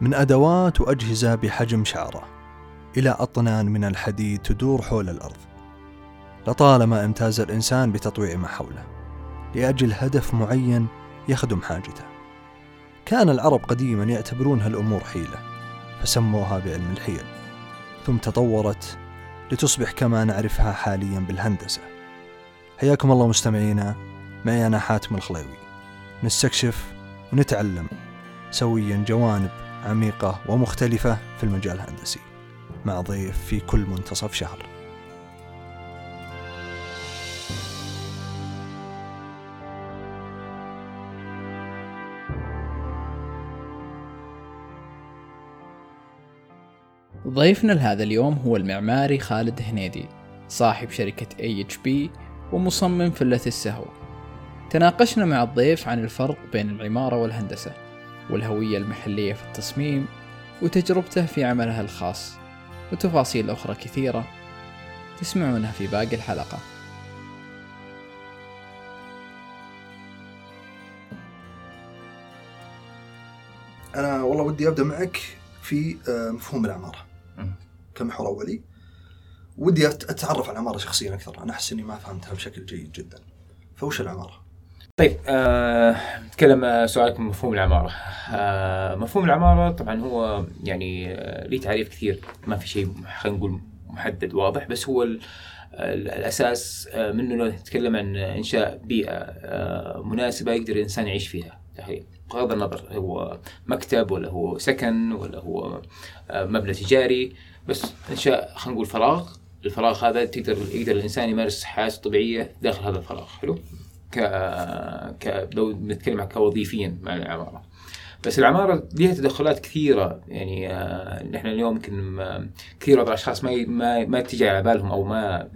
من أدوات وأجهزة بحجم شعرة إلى أطنان من الحديد تدور حول الأرض. لطالما امتاز الإنسان بتطويع ما حوله لأجل هدف معين يخدم حاجته. كان العرب قديما يعتبرون هالأمور حيلة فسموها بعلم الحيل. ثم تطورت لتصبح كما نعرفها حاليا بالهندسة. حياكم الله مستمعينا معي أنا حاتم الخليوي. نستكشف ونتعلم سويا جوانب عميقة ومختلفة في المجال الهندسي. مع ضيف في كل منتصف شهر. ضيفنا لهذا اليوم هو المعماري خالد هنيدي صاحب شركة AHB ومصمم فلة السهو. تناقشنا مع الضيف عن الفرق بين العمارة والهندسة. والهوية المحلية في التصميم وتجربته في عملها الخاص وتفاصيل أخرى كثيرة تسمعونها في باقي الحلقة. أنا والله ودي أبدأ معك في آه، مفهوم العمارة. كمحور أولي. ودي أتعرف على العمارة شخصيا أكثر أنا أحس إني ما فهمتها بشكل جيد جدا. فوش العمارة؟ طيب آه، نتكلم آه سؤالكم مفهوم العمارة. آه مفهوم العمارة طبعا هو يعني آه ليه تعريف كثير ما في شيء خلينا نقول محدد واضح بس هو الأساس آه منه نتكلم عن إنشاء بيئة آه مناسبة يقدر الإنسان يعيش فيها. بغض النظر هو مكتب ولا هو سكن ولا هو مبنى تجاري بس إنشاء خلينا نقول فراغ. الفراغ هذا تقدر يقدر الإنسان يمارس حياته الطبيعية داخل هذا الفراغ. حلو؟ ك ك لو نتكلم كوظيفيا مع العمارة. بس العمارة لها تدخلات كثيرة يعني آه نحن اليوم يمكن كثير من الاشخاص ما ما ما تجي على بالهم أو ما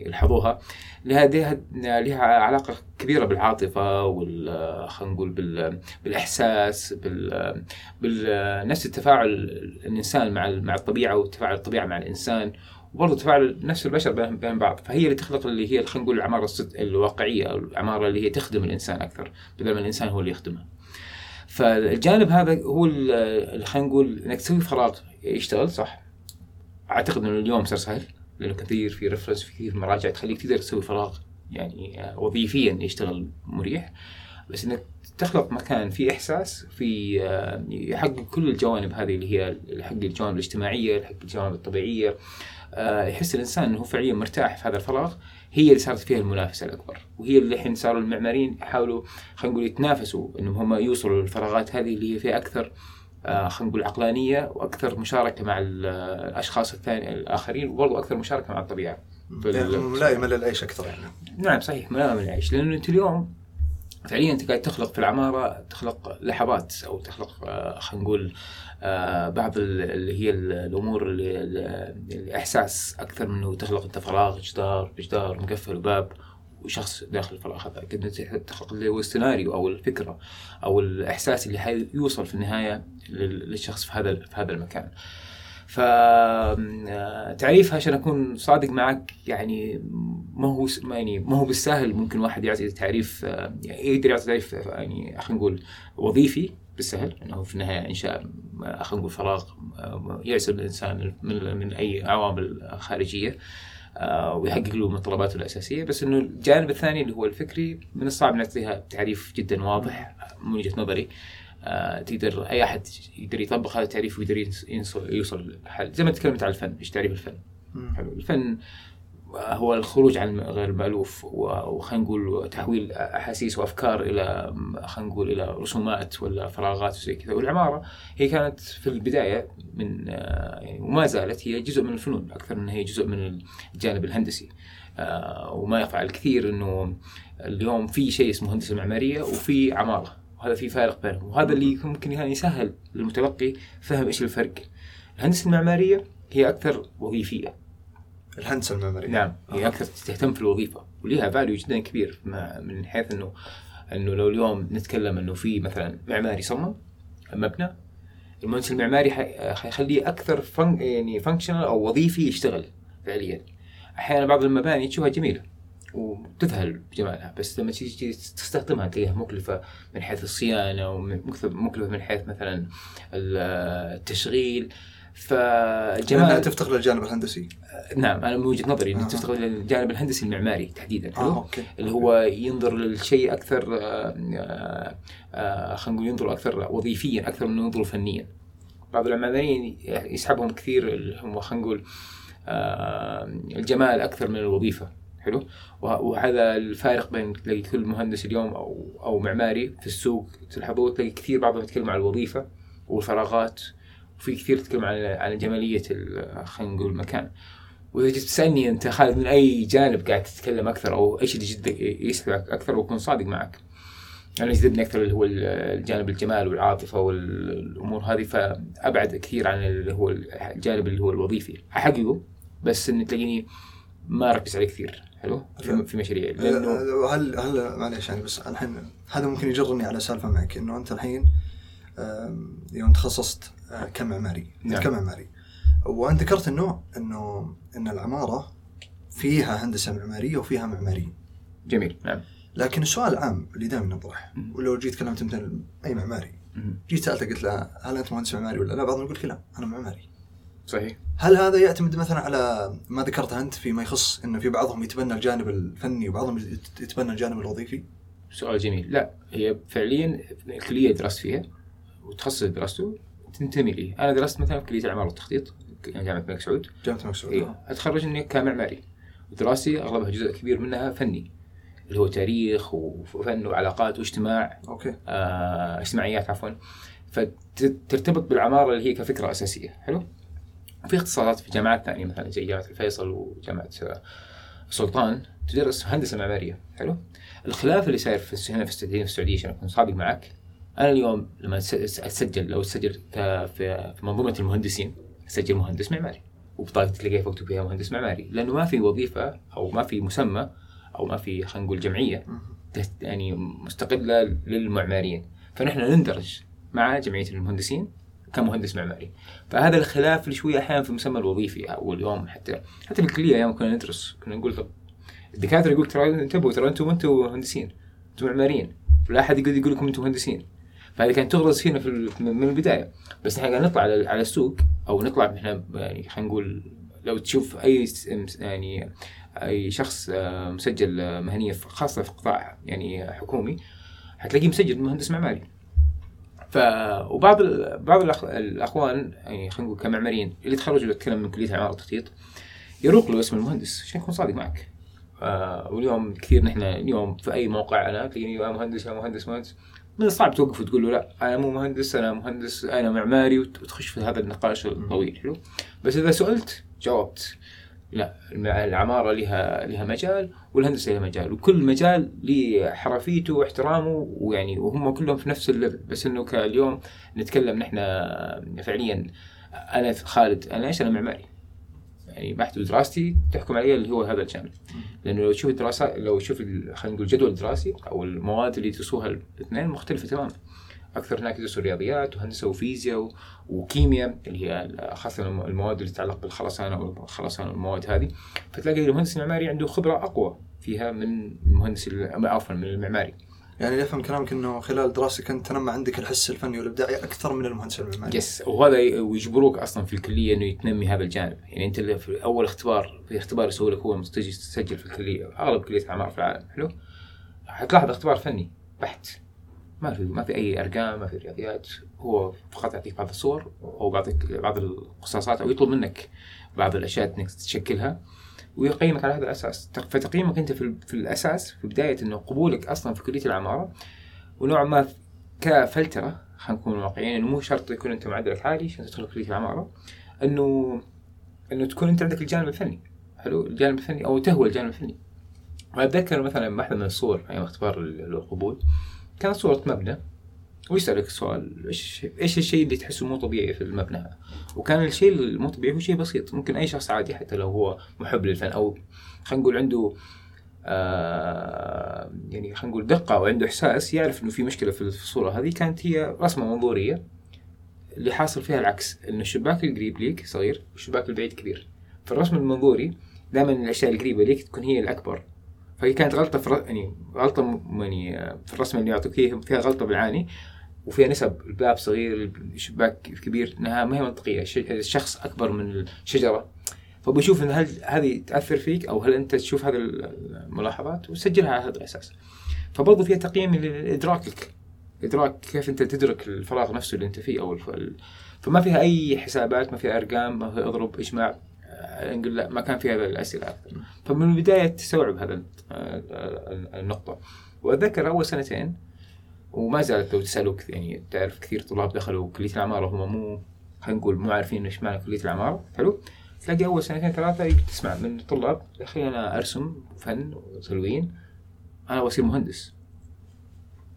يلحظوها لها لها علاقة كبيرة بالعاطفة وال خلينا نقول بال بالإحساس بال بالنفس التفاعل الإنسان مع مع الطبيعة وتفاعل الطبيعة مع الإنسان. وبرضه تفاعل نفس البشر بين بعض فهي اللي تخلق اللي هي خلينا نقول العماره الواقعية أو العماره اللي هي تخدم الإنسان أكثر بدل ما الإنسان هو اللي يخدمها. فالجانب هذا هو خلينا نقول إنك تسوي فراغ يشتغل صح. أعتقد إنه اليوم صار سهل لأنه كثير في ريفرنس في كثير مراجع تخليك تقدر تسوي فراغ يعني وظيفيا يشتغل مريح بس إنك تخلق مكان فيه إحساس في يحقق كل الجوانب هذه اللي هي يحقق الجوانب الاجتماعية يحقق الجوانب الطبيعية آه، يحس الإنسان إنه فعليا مرتاح في هذا الفراغ هي اللي صارت فيها المنافسة الأكبر وهي اللي الحين صاروا المعماريين يحاولوا خلينا نقول يتنافسوا إنهم هم يوصلوا للفراغات هذه اللي هي فيها أكثر آه، خلينا نقول عقلانية وأكثر مشاركة مع الأشخاص الثاني الآخرين وبرضه أكثر مشاركة مع الطبيعة. يعني ملائمة للعيش أكثر يعني. نعم صحيح ملائمة للعيش لأنه انت اليوم فعليا أنت قاعد تخلق في العمارة تخلق لحظات أو تخلق آه، خلينا نقول آه، بعض اللي هي الأمور اللي الاحساس أكثر منه تخلق أنت فراغ جدار جدار مقفل وباب وشخص داخل الفراغ هذا كنت تخلق اللي هو السيناريو أو الفكرة أو الإحساس اللي حيوصل في النهاية للشخص في هذا في هذا المكان. فتعريفها عشان أكون صادق معك يعني ما هو يعني ما هو بالسهل ممكن واحد يعطي تعريف آه، يقدر يعطي تعريف يعني خلينا نقول وظيفي بالسهل إنه في النهاية إنشاء خلينا نقول فراغ آه، يعزل الإنسان من من أي عوامل خارجية آه، ويحقق له متطلباته الأساسية. بس إنه الجانب الثاني اللي هو الفكري من الصعب نعطيها تعريف جدا واضح من وجهة نظري. آه، تقدر أي أحد يقدر يطبق هذا التعريف ويقدر يوصل لحل. زي ما تكلمت عن الفن إيش تعريف الفن؟ حلو. الفن هو الخروج عن غير المألوف وخلينا نقول تحويل أحاسيس وأفكار إلى خلينا نقول إلى رسومات ولا فراغات وزي كذا. والعمارة هي كانت في البداية من آه، يعني وما زالت هي جزء من الفنون أكثر من هي جزء من الجانب الهندسي. آه، وما يخفى الكثير إنه اليوم في شيء اسمه هندسة معمارية وفي عمارة. وهذا في فارق بينهم. وهذا اللي ممكن يعني يسهل للمتلقي فهم إيش الفرق. الهندسة المعمارية هي أكثر وظيفية. الهندسة المعمارية. نعم هي أكثر تهتم في الوظيفة وليها value جدا كبير من حيث انه إنه لو اليوم نتكلم إنه في مثلا معماري صمم مبنى المهندس المعماري حيخليه أكثر فن يعني functional أو وظيفي يشتغل فعليا. أحيانا بعض المباني تشوفها جميلة. وتذهل بجمالها. بس لما تيجي تستخدمها تلاقيها مكلفة من حيث الصيانة ومكلفه من حيث مثلا التشغيل فجمال تفتقر للجانب الهندسي. نعم أنا من وجهة نظري آه. تفتقر للجانب الهندسي المعماري تحديدا آه، أوكي. اللي هو ينظر للشيء أكثر آه، آه، آه، خلينا نقول ينظر أكثر وظيفيا أكثر من ينظر فنيا. بعض المعماريين يسحبهم كثير هم خلينا نقول آه، الجمال أكثر من الوظيفة. حلو؟ وهذا الفارق بين تلاقي كل مهندس اليوم أو أو معماري في السوق تلاحظوه تلاقي كثير بعضهم يتكلم عن الوظيفة والفراغات وفي كثير تتكلم عن عن جمالية خلينا نقول المكان. وإذا جيت تسألني أنت خالد من أي جانب قاعد تتكلم أكثر أو إيش اللي جدك يسعدك أكثر وأكون صادق معك. أنا يجذبني أكثر اللي هو الجانب الجمال والعاطفة والأمور هذه فأبعد كثير عن اللي هو الجانب اللي هو الوظيفي. أحققه بس ان تلاقيني ما أركز عليه كثير. حلو؟ في, في مشاريع. لأنه هل هل معليش يعني بس الحين هذا ممكن يجرني على سالفة معك إنه أنت الحين يوم تخصصت كمعماري نعم. كمعماري وأنت ذكرت إنه إنه إن العمارة فيها هندسة معمارية وفيها معماريين. جميل نعم. لكن السؤال العام اللي دائما يطرح ولو جيت كلمت مثلا أي معماري جيت سالته قلت له هل أنت مهندس معماري ولا لا؟ بعضهم يقول لك لا أنا معماري. صحيح. هل هذا يعتمد مثلا على ما ذكرته أنت فيما يخص إنه في بعضهم يتبنى الجانب الفني وبعضهم يتبنى الجانب الوظيفي؟ سؤال جميل، لا هي فعليا الكلية درست فيها وتخصص درسته تنتمي لي، أنا درست مثلا في كلية العماره والتخطيط جامعة الملك سعود. جامعة الملك سعود. إيه. أتخرج اني كمعماري. ودراستي أغلبها جزء كبير منها فني اللي هو تاريخ وفن وعلاقات واجتماع. أوكي. آه اجتماعيات عفوا. فترتبط بالعمارة اللي هي كفكرة أساسية. حلو؟ في اختصاصات في جامعات ثانية مثلا زي جامعة الفيصل وجامعة السلطان تدرس هندسة معمارية حلو؟ الخلاف اللي صاير في هنا في السعودية في السعودية عشان أكون صادق معك أنا اليوم لما أسجل لو أسجل في منظومة المهندسين أسجل مهندس معماري وبطاقتي تلاقيها مكتوب فيها مهندس معماري لأنه ما في وظيفة أو ما في مسمى أو ما في خلينا نقول جمعية يعني مستقلة للمعماريين. فنحن نندرج مع جمعية المهندسين كمهندس معماري. فهذا الخلاف اللي شوية أحيانا في المسمى الوظيفي أو اليوم حتى حتى في الكلية أيام كنا ندرس كنا نقول طب الدكاترة يقول ترى انتبهوا ترى أنتم أنتم مهندسين أنتم معماريين. ولا أحد يقول يقول لكم أنتم مهندسين. فهذه كانت تغرز فينا في من البداية. بس إحنا قاعد نطلع على السوق أو نطلع إحنا يعني خلينا نقول لو تشوف أي يعني أي شخص آه، مسجل آه، مهنية خاصة في قطاع يعني حكومي حتلاقيه مسجل مهندس معماري. ف وبعض ال... بعض الأخ... الأخوان يعني خلينا نقول كمعماريين اللي تخرجوا يتكلم من كلية عماره التخطيط يروق له اسم المهندس عشان يكون صادق معك. آه واليوم كثير نحن اليوم في أي موقع أنا تلاقيني يا مهندس يا مهندس مهندس. من الصعب توقف وتقول له لا أنا مو مهندس أنا مهندس أنا معماري وتخش في هذا النقاش الطويل حلو؟ بس إذا سألت جاوبت. لا العمارة لها لها مجال والهندسة لها مجال وكل مجال له حرفيته واحترامه ويعني وهم كلهم في نفس ال level. بس إنه كاليوم نتكلم نحن فعليا أنا خالد أنا إيش أنا معماري؟ يعني بحث دراستي تحكم علي اللي هو هذا الجانب لأنه لو تشوف الدراسات لو تشوف خلينا نقول الجدول الدراسي أو المواد اللي يدرسوها الاثنين مختلفة تماما. أكثر هناك يدرسوا رياضيات وهندسة وفيزياء وكيمياء اللي هي خاصة المواد اللي تتعلق بالخرسانة والخرسانه والمواد هذه. فتلاقي المهندس المعماري عنده خبرة أقوى فيها من المهندس عفوا من المعماري. يعني أفهم كلامك إنه خلال دراستك أنت تنمى عندك الحس الفني والإبداعي أكثر من المهندس المعماري. يس وهذا ويجبروك أصلا في الكلية إنه تنمي هذا الجانب، يعني أنت في أول اختبار في اختبار يسوي لك هو تجي تسجل في الكلية أغلب كلية العماره في العالم. حلو؟ حتلاحظ اختبار فني بحت. ما في ما في أي أرقام ما في رياضيات. هو فقط يعطيك بعض الصور أو بعض بعض القصاصات أو يطلب منك بعض الأشياء إنك تشكلها. ويقيمك على هذا الأساس. فتقييمك أنت في, في الأساس في بداية إنه قبولك أصلا في كلية العمارة. ونوعا ما كفلترة خلينا نكون واقعيين إنه مو شرط يكون أنت معدلك عالي عشان تدخل كلية العمارة. انه إنه تكون أنت عندك الجانب الفني. حلو؟ الجانب الفني أو تهوى الجانب الفني. واتذكر مثلا واحدة من الصور أيام اختبار القبول. كانت صورة مبنى ويسألك سؤال إيش الشيء اللي تحسه مو طبيعي في المبنى؟ وكان الشيء المو طبيعي هو شيء بسيط ممكن أي شخص عادي حتى لو هو محب للفن أو خلينا نقول عنده آه يعني خلينا نقول دقة أو عنده إحساس يعرف إنه في مشكلة في الصورة هذه كانت هي رسمة منظورية اللي حاصل فيها العكس انه الشباك القريب ليك صغير والشباك البعيد كبير. فالرسم المنظوري دائما الأشياء القريبة ليك تكون هي الأكبر. فهي كانت غلطة في يعني غلطة يعني آه، في الرسمه اللي يعطوك إياها فيها غلطة بالعاني وفيها نسب الباب صغير الشباك كبير إنها ما هي منطقية الش- الشخص أكبر من الشجرة. فبيشوف إن هل هذه تأثر فيك أو هل أنت تشوف هذه الملاحظات وسجلها على هذا الأساس. فبرضه فيها تقييم لإدراكك إدراك كيف أنت تدرك الفراغ نفسه اللي أنت فيه أو الف... ال- فما فيها أي حسابات ما فيها أرقام ما فيها أضرب إجماع. آه، نقول لا ما كان في هذه الأسئلة. أكثر فمن البداية تستوعب هذا ال- ال- النقطة. واتذكر أول سنتين وما زالت لو تسألوك يعني تعرف كثير طلاب دخلوا كلية العماره وهم مو خلينا نقول مو عارفين إيش معنى كلية العماره حلو؟ تلاقي أول سنتين ثلاثة تسمع من الطلاب يا أخي أنا أرسم فن وتلوين أنا أبغى أصير مهندس.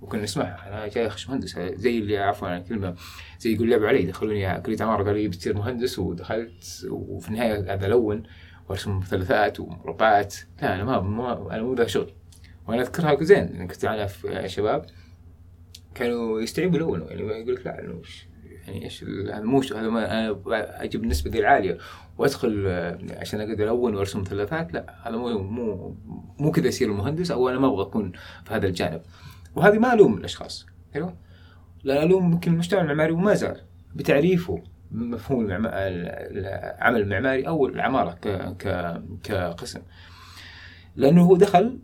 وكنا نسمعها أنا جاي أخش مهندس زي اللي عفوا عن الكلمة زي يقول لعبوا علي دخلوني كليه عماره قالوا لي بتصير مهندس ودخلت وفي النهاية قاعد الون وأرسم مثلثات ومربعات. لا أنا ما, ما أنا مو ذا شغل. وأنا أذكرها زين يعني كنت في شباب كانوا يستعيبوا يلونوا يعني يقول لك لا وش- يعني إيش هذا مو هذا ما أنا أجيب النسبة ذي العالية. وأدخل عشان أقدر ألون وأرسم مثلثات لا هذا مو مو مو كذا يصير المهندس أو أنا ما أبغى أكون في هذا الجانب. وهذه ما ألوم الأشخاص حلو؟ لا ألوم يمكن المجتمع المعماري وما زال بتعريفه مفهوم العمل المعماري أو العمارة ك ك كقسم. لأنه هو دخل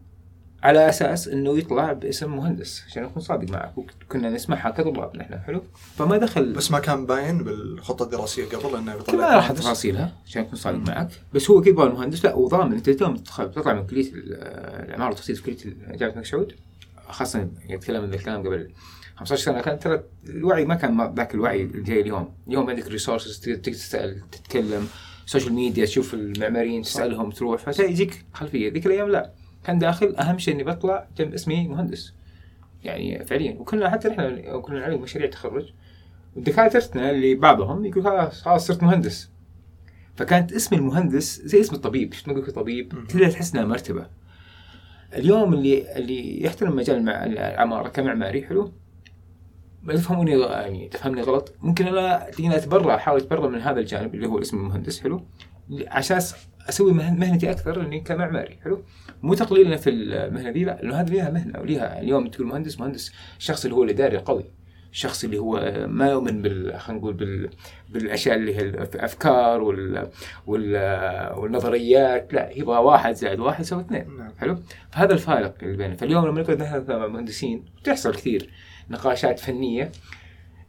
على أساس إنه يطلع باسم مهندس عشان اكون صادق معك وكنا نسمعها كطلاب نحن حلو؟ فما دخل بس ما كان باين بالخطة الدراسية قبل إنه كل ما راح تفاصيلها عشان اكون صادق معك بس هو كيف المهندس؟ لا وضامن أنت دوم تطلع من كلية ال- العمارة والتخطيط في كليه جامعة الملك سعود. خاصة يتكلم من الكلام قبل 15 سنة كان ترى الوعي ما كان ذاك الوعي اللي زي اليوم، اليوم عندك resources تقدر تسأل تتكلم social media تشوف المعماريين تسألهم تروح فيجيك خلفية، ذيك الأيام لا. كان داخل أهم شيء إني بطلع جنب اسمي مهندس. يعني فعليا. وكنا حتى نحن كنا نعلم مشاريع تخرج ودكاترتنا اللي بعضهم يقول خلاص خلاص صرت مهندس. فكانت اسم المهندس زي اسم الطبيب. شفت نقول طبيب. تقدر تحس إنها مرتبة. اليوم اللي اللي يحترم مجال العمارة كمعماري حلو؟ ما تفهموني يعني تفهمني غلط. ممكن أنا تلاقيني أتبرع أحاول أتبرع من هذا الجانب اللي هو اسم المهندس حلو؟ عشان أسوي مهن- مهنتي أكثر إني كمعماري حلو؟ مو تقليلا في المهنة دي لا لأنه هذه لها مهنة وليها اليوم تقول مهندس مهندس الشخص اللي هو الاداري القوي. الشخص اللي هو ما يؤمن بال خلينا نقول بال بالأشياء اللي هي الأفكار وال وال والنظريات. لا يبغى واحد زائد واحد يساوي اثنين. نعم. حلو؟ فهذا الفارق اللي بيننا. فاليوم لما نقعد نحن كمهندسين تحصل كثير نقاشات فنية.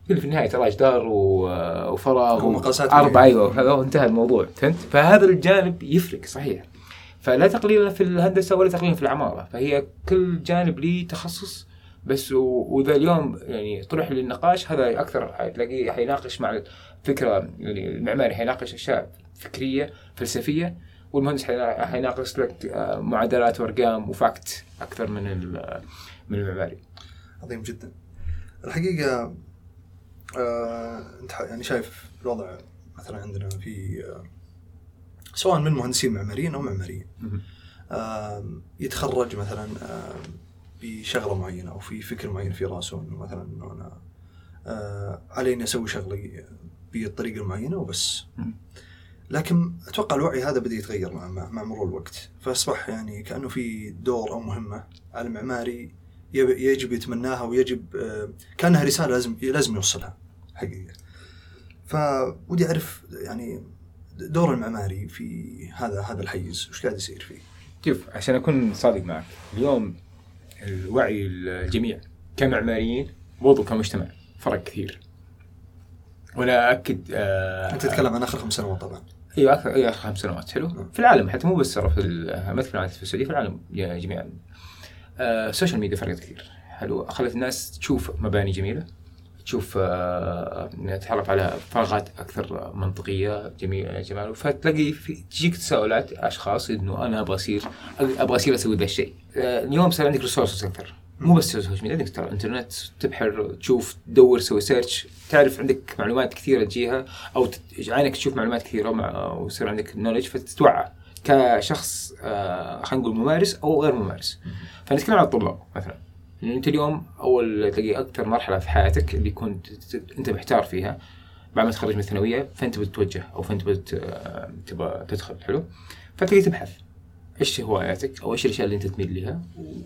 يقول في النهاية ترى جدار و- وفراغ هو مقاسات أربعة. فنية. أيوه هذا انتهى الموضوع. فهمت؟ فهذا الجانب يفرق صحيح. فلا تقليلا في الهندسة ولا تقليلا في العمارة. فهي كل جانب ليه تخصص بس وإذا اليوم يعني طرح للنقاش هذا أكثر تلاقيه حيناقش مع الفكرة يعني المعماري حيناقش أشياء فكرية فلسفية والمهندس حينا- حيناقش لك آه، معادلات وأرقام وفاكت أكثر من من المعماري. عظيم جدا. الحقيقة آه أنت يعني شايف الوضع مثلا عندنا في آه سواء من مهندسين معماريين أو معماريين آه يتخرج مثلا آه بشغله معينة أو في فكر معين في رأسه إنه مثلا إنه أنا آه علي إني أسوي شغلي بالطريقة المعينة وبس. لكن أتوقع الوعي هذا بدأ يتغير مع مع مرور الوقت. فأصبح يعني كأنه في دور أو مهمة على المعماري يجب يتمناها ويجب آه، كأنها رسالة لازم لازم يوصلها حقيقة. فودي أعرف يعني دور المعماري في هذا هذا الحيز. وش قاعد يصير فيه؟ شوف عشان أكون صادق معك اليوم الوعي الجميع كمعماريين برضو كمجتمع فرق كثير. وأنا أكد آه أنت تتكلم عن آخر خمس سنوات طبعا. أيوه آخر أيوه آخر خمس سنوات حلو. نعم. في العالم حتى مو بس في ما في السعودية في العالم جميعا. آه، ال social media فرقت كثير. حلو. خلت الناس تشوف مباني جميلة. تشوف آه، تتعرف على فراغات أكثر منطقية جميله جمال. فتلاقي في تجيك تساؤلات أشخاص إنه أنا أبغى اصير أبغى أصير أسوي ذا الشيء. آه، اليوم صار عندك resources أكثر. مو بس ال social media عندك ترى الانترنت تبحر تشوف تدور تسوي search تعرف عندك معلومات كثيرة تجيها أو عينك تشوف معلومات كثيرة ويصير عندك knowledge فتتوعى كشخص آه، خلينا نقول ممارس أو غير ممارس. فنتكلم عن الطلاب مثلا. لأن انت اليوم أول تلاقي أكثر مرحلة في حياتك اللي كنت أنت محتار فيها. بعد ما تخرج من الثانوية فأنت بتتوجه أو فأنت بت آه، تبغى تدخل حلو؟ فتلاقي تبحث. إيش هواياتك؟ أو إيش الأشياء اللي أنت تميل لها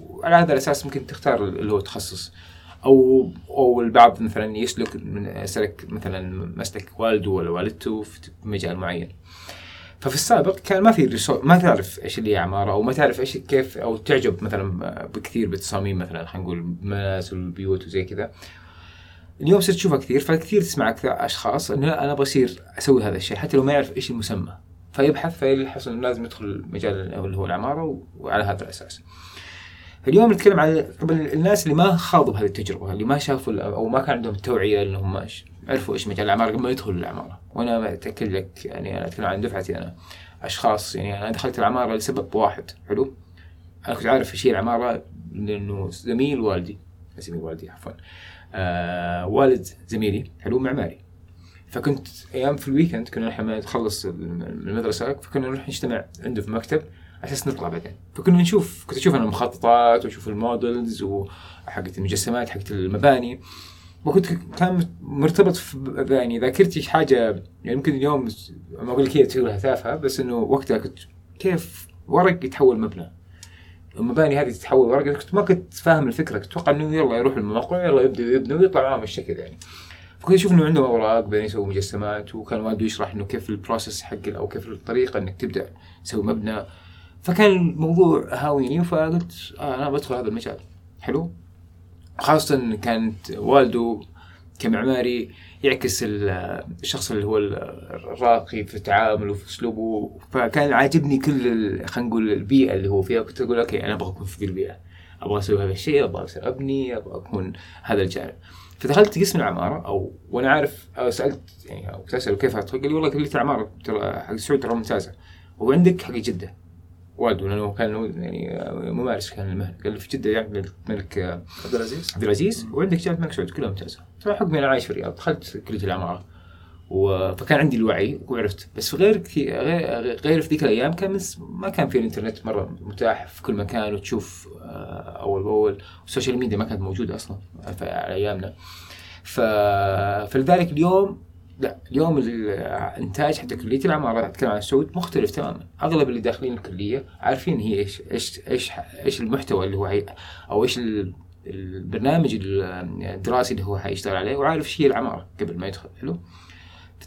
وعلى هذا الأساس ممكن تختار اللي هو تخصص. أو أو البعض مثلا يسلك من يسلك مثلا مسلك والده ولا والدته في مجال معين. ففي السابق كان ما في ما تعرف إيش اللي هي عماره أو ما تعرف إيش كيف أو تعجب مثلا بكثير بالتصاميم مثلا خلينا نقول المنازل والبيوت وزي كذا. اليوم صرت تشوفها كثير فكثير تسمع أشخاص إنه أنا بصير أسوي هذا الشيء حتى لو ما يعرف إيش المسمى فيبحث فيلحظ إنه لازم يدخل مجال اللي هو العماره وعلى هذا الأساس. اليوم نتكلم عن طبعا الناس اللي ما خاضوا بهذه التجربة اللي ما شافوا أو ما كان عندهم التوعية إنهم عرفوا إيش مجال العماره قبل ما يدخلوا العماره وأنا اتاكد لك يعني أنا أتكلم عن دفعتي أنا أشخاص يعني أنا دخلت العماره لسبب واحد حلو؟ أنا كنت عارف إيش هي العماره لأنه زميل والدي زميل والدي عفوا آه والد زميلي حلو؟ معماري. فكنت أيام في ال weekend كنا لما نخلص المدرسة فكنا نروح نجتمع عنده في مكتب على أساس نطلع بعدين. فكنا نشوف كنت أشوف أنا المخططات وأشوف ال models وحقت المجسمات حقت المباني. وكنت كان مرتبط في يعني ذاكرتي حاجة يعني يمكن اليوم ما أقول لك هي تقولها تافهه بس إنه وقتها كنت كيف ورق يتحول مبنى. المباني هذه تتحول ورق كنت ما كنت فاهم الفكرة. كنت أتوقع إنه يلا يروح الموقع يلا يبدأ يبني ويطلع معهم الشكل يعني. فكنت أشوف إنه عندهم أوراق بعدين يسووا مجسمات وكان والده يشرح إنه كيف ال process حق أو كيف الطريقة إنك تبدأ تسوي مبنى. فكان الموضوع هاويني فقلت آه أنا بدخل هذا المجال. حلو؟ خاصة كانت والده كمعماري يعكس ال- الشخص اللي هو الراقي في تعامله وفي أسلوبه. فكان عاجبني كل خلينا نقول البيئة اللي هو فيها. كنت أقول okay أنا أبغى أكون في ذي البيئة. أبغى أسوي هذا الشيء أبغى أصير أبني أبغى أكون هذا الجانب. فدخلت قسم العمارة أو وأنا عارف سألت يعني كنت اساله كيف أدخل؟ قال لي والله كلية العمارة ترى حق السعود ترى ممتازة. وعندك حق جدة. والده لأنه كان يعني ممارس كان المهنة. قال في جدة جامعه الملك عبد العزيز؟ عبد العزيز وعندك جامعه الملك سعود كلها ممتازة. حكمي أنا عايش في الرياض. دخلت كلية العماره و... فكان عندي الوعي وعرفت. بس في غير كثير غير, غير في ذيك الأيام كان مس... ما كان في الإنترنت مرة متاح في كل مكان وتشوف آه، أول بأول. وال social media ما كانت موجودة أصلا في على أيامنا. ف... فلذلك اليوم لا اليوم الإنتاج حتى كليه العمارة أتكلم عن السعود مختلف تماما. أغلب اللي داخلين الكلية عارفين هي إيش إيش إيش إيش المحتوى اللي هو هي أو إيش ال- البرنامج الدراسي اللي هو حيشتغل عليه وعارف إيش هي العمارة قبل ما يدخل. حلو؟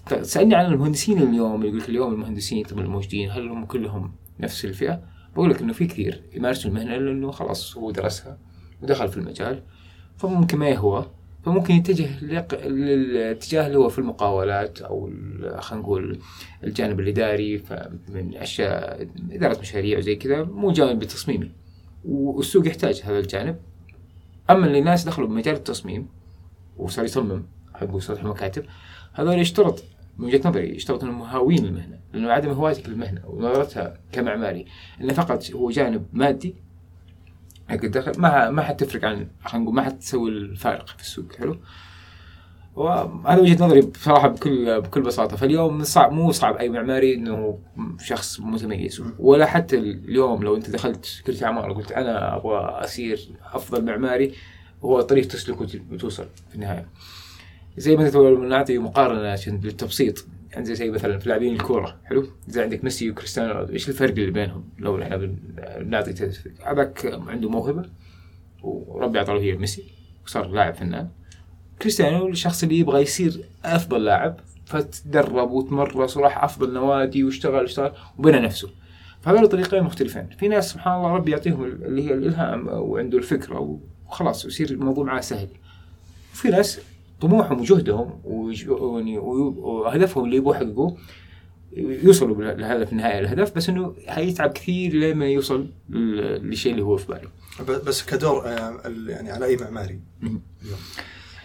تسألني عن المهندسين اليوم يقول لك اليوم المهندسين طبعا الموجودين هل هم كلهم نفس الفئة؟ بقول لك إنه في كثير. يمارسوا المهنة لأنه خلاص هو درسها ودخل في المجال. فممكن ما يهوى فممكن يتجه للاتجاه اللي هو في المقاولات أو خلينا نقول الجانب الإداري فمن أشياء إدارة مشاريع وزي كذا مو جانب تصميمي والسوق يحتاج هذا الجانب. أما اللي الناس دخلوا بمجال التصميم وصار يصمم حق سطح المكاتب هذول يشترط من وجهة نظري يشترط إنهم هاوين المهنة لأنه عدم هواتك للمهنة ونظرتها كمعماري. إنه فقط هو جانب مادي حق الدخل. ما ما حتفرق عن خلينا نقول ما حتسوي الفارق في السوق حلو؟ وهذا وجهة نظري بصراحة بكل بكل بساطة. فاليوم صعب مو صعب أي معماري إنه شخص متميز. ولا حتى اليوم لو أنت دخلت كليه عماره قلت أنا أبغى أصير أفضل معماري هو طريق تسلك وت- وتوصل في النهاية. زي لو نعطي مقارنة عشان للتبسيط يعني زي زي مثلا في لاعبين الكورة حلو؟ زي عندك ميسي وكريستيانو رونالدو إيش الفرق اللي بينهم؟ لو إحنا بن- بنعطي هذاك عنده موهبة وربي أعطاه هي ميسي وصار لاعب فنان. كريستيانو الشخص اللي يبغى يصير أفضل لاعب فتدرب وتمرس وراح أفضل نوادي واشتغل اشتغل وبنى نفسه. فهذول طريقين مختلفين. في ناس سبحان الله ربي يعطيهم اللي هي الإلهام وعنده الفكرة وخلاص يصير الموضوع معاه سهل. في ناس طموحهم وجهدهم وج- يعني وهدفهم اللي يبغوا يحققوه يوصلوا لهذا في النهايه الهدف بس إنه حيتعب كثير لما يوصل للشيء اللي هو في باله. بس كدور آه، يعني على أي معماري؟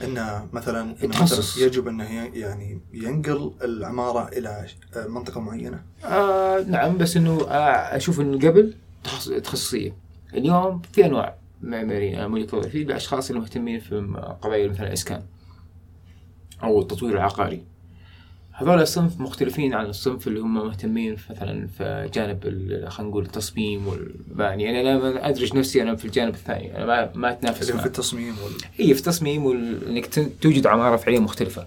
إنه مثلا. مثلا يجب إنه يعني ينقل العمارة إلى آه، منطقة معينة؟ آه نعم بس إنه آه أشوف انه قبل تخص- تخصصية. اليوم في أنواع معماريين أنا نظري في الأشخاص اللي مهتمين في قضايا مثلا الاسكان أو التطوير العقاري. هذول الصنف مختلفين عن الصنف اللي هم مهتمين مثلا في جانب خلينا نقول التصميم والمباني. يعني أنا ادرج نفسي أنا في الجانب الثاني. أنا ما ما أتنافس معه في التصميم وال... هي في التصميم وانك توجد عمارة فعليه مختلفة.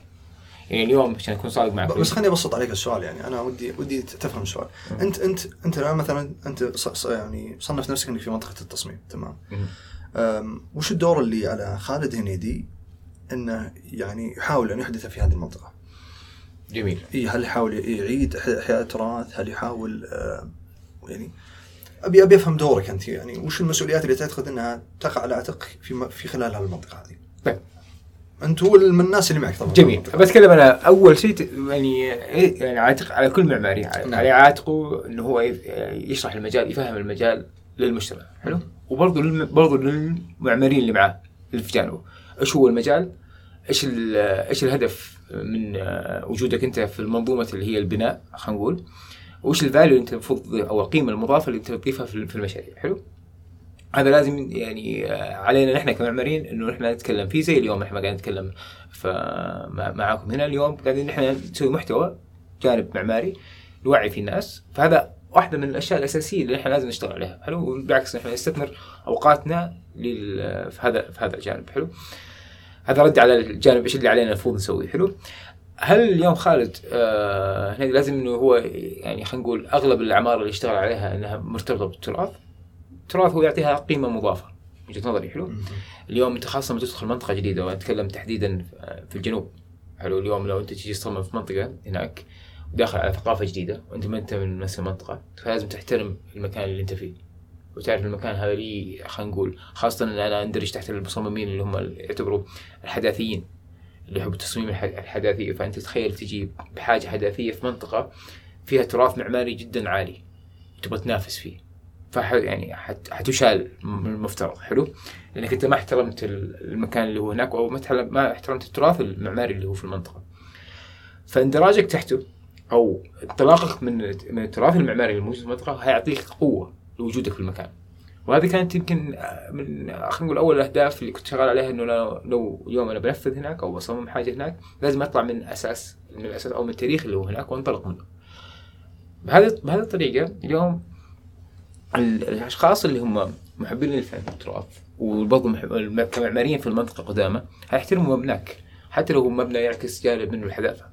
يعني اليوم عشان أكون صادق معك. بس خليني أبسط عليك السؤال. يعني أنا ودي ودي تفهم السؤال. أنت أنت أنت الآن مثلا أنت ص- ص- يعني صنف نفسك إنك في منطقة التصميم. تمام. وش الدور اللي على خالد هنيدي إنه يعني يحاول أن يحدث في هذه المنطقة؟ جميل اي هل يحاول يعيد احياء التراث؟ هل يحاول آه، يعني ابي أبي أفهم دورك أنت يعني وش المسؤوليات اللي تعتقد إنها تقع على عاتقك في في خلال هالمنطقه هذه؟ طيب أنت والمن الناس اللي معك طبعا جميل بتكلم أنا أول شيء يعني إيه- يعني عاتق على كل معماري نعم. على عاتقه إنه هو يشرح المجال يفهم المجال للمجتمع حلو وبرضه للم... برضه للمعماريين اللي معاه اللي في جانبه إيش هو المجال إيش. إيش الهدف من آه، وجودك أنت في المنظومة اللي هي البناء خلينا نقول وإيش الفاليو اللي أنت المفروض أو القيمة المضافة اللي أنت تضيفها في المشاريع حلو هذا لازم يعني آه، علينا نحن كمعماريين إنه نحن نتكلم فيه زي اليوم إحنا قاعدين نتكلم معاكم هنا اليوم قاعدين نحن نسوي محتوى جانب معماري نوعي فيه الناس فهذا واحدة من الأشياء الأساسية اللي إحنا لازم نشتغل عليها حلو وبالعكس نحن نستثمر أوقاتنا. في هذا في هذا الجانب حلو هذا رد على الجانب إيش اللي علينا المفروض نسويه. حلو؟ هل اليوم خالد آه هنا لازم إنه هو يعني خلينا نقول أغلب الأعمار اللي يشتغل عليها إنها مرتبطة بالتراث. التراث هو يعطيها قيمة مضافة من وجهة نظري. حلو؟ اليوم أنت خاصة لما تدخل منطقة جديدة وأنا اتكلم تحديدا في الجنوب. حلو؟ اليوم لو أنت تجي تصمم في منطقة هناك وداخل على ثقافة جديدة وأنت ما أنت من نفس المنطقة فلازم تحترم المكان اللي أنت فيه. وتعرف المكان هذا لي خلينا نقول خاصة إن أنا اندرج تحت المصممين اللي هم يعتبروا الحداثيين اللي يحبوا التصميم الح- الحداثي. فأنت تخيل تجي بحاجة حداثية في منطقة فيها تراث معماري جدا عالي تبغى تنافس فيه. فح يعني حت حتشال من المفترض. حلو؟ لأنك أنت ما احترمت ال- المكان اللي هو هناك أو ما ما احترمت التراث المعماري اللي هو في المنطقة. فاندراجك تحته أو انطلاقك من من التراث المعماري الموجود في المنطقة هيعطيك قوة. لوجودك في المكان. وهذه كانت يمكن من خلينا نقول أول الأهداف اللي كنت شغال عليها إنه لو, اليوم أنا بنفذ هناك أو بصمم حاجة هناك لازم أطلع من أساس من الأساس أو من التاريخ اللي هو هناك وأنطلق منه. بهذه بهذه الطريقة اليوم ال- الأشخاص اللي هم محبين للفن والتراث وبرضه كمعماريين في المنطقة قدامى حيحترموا مبناك. حتى لو هو مبنى يعكس جانب منه الحداثة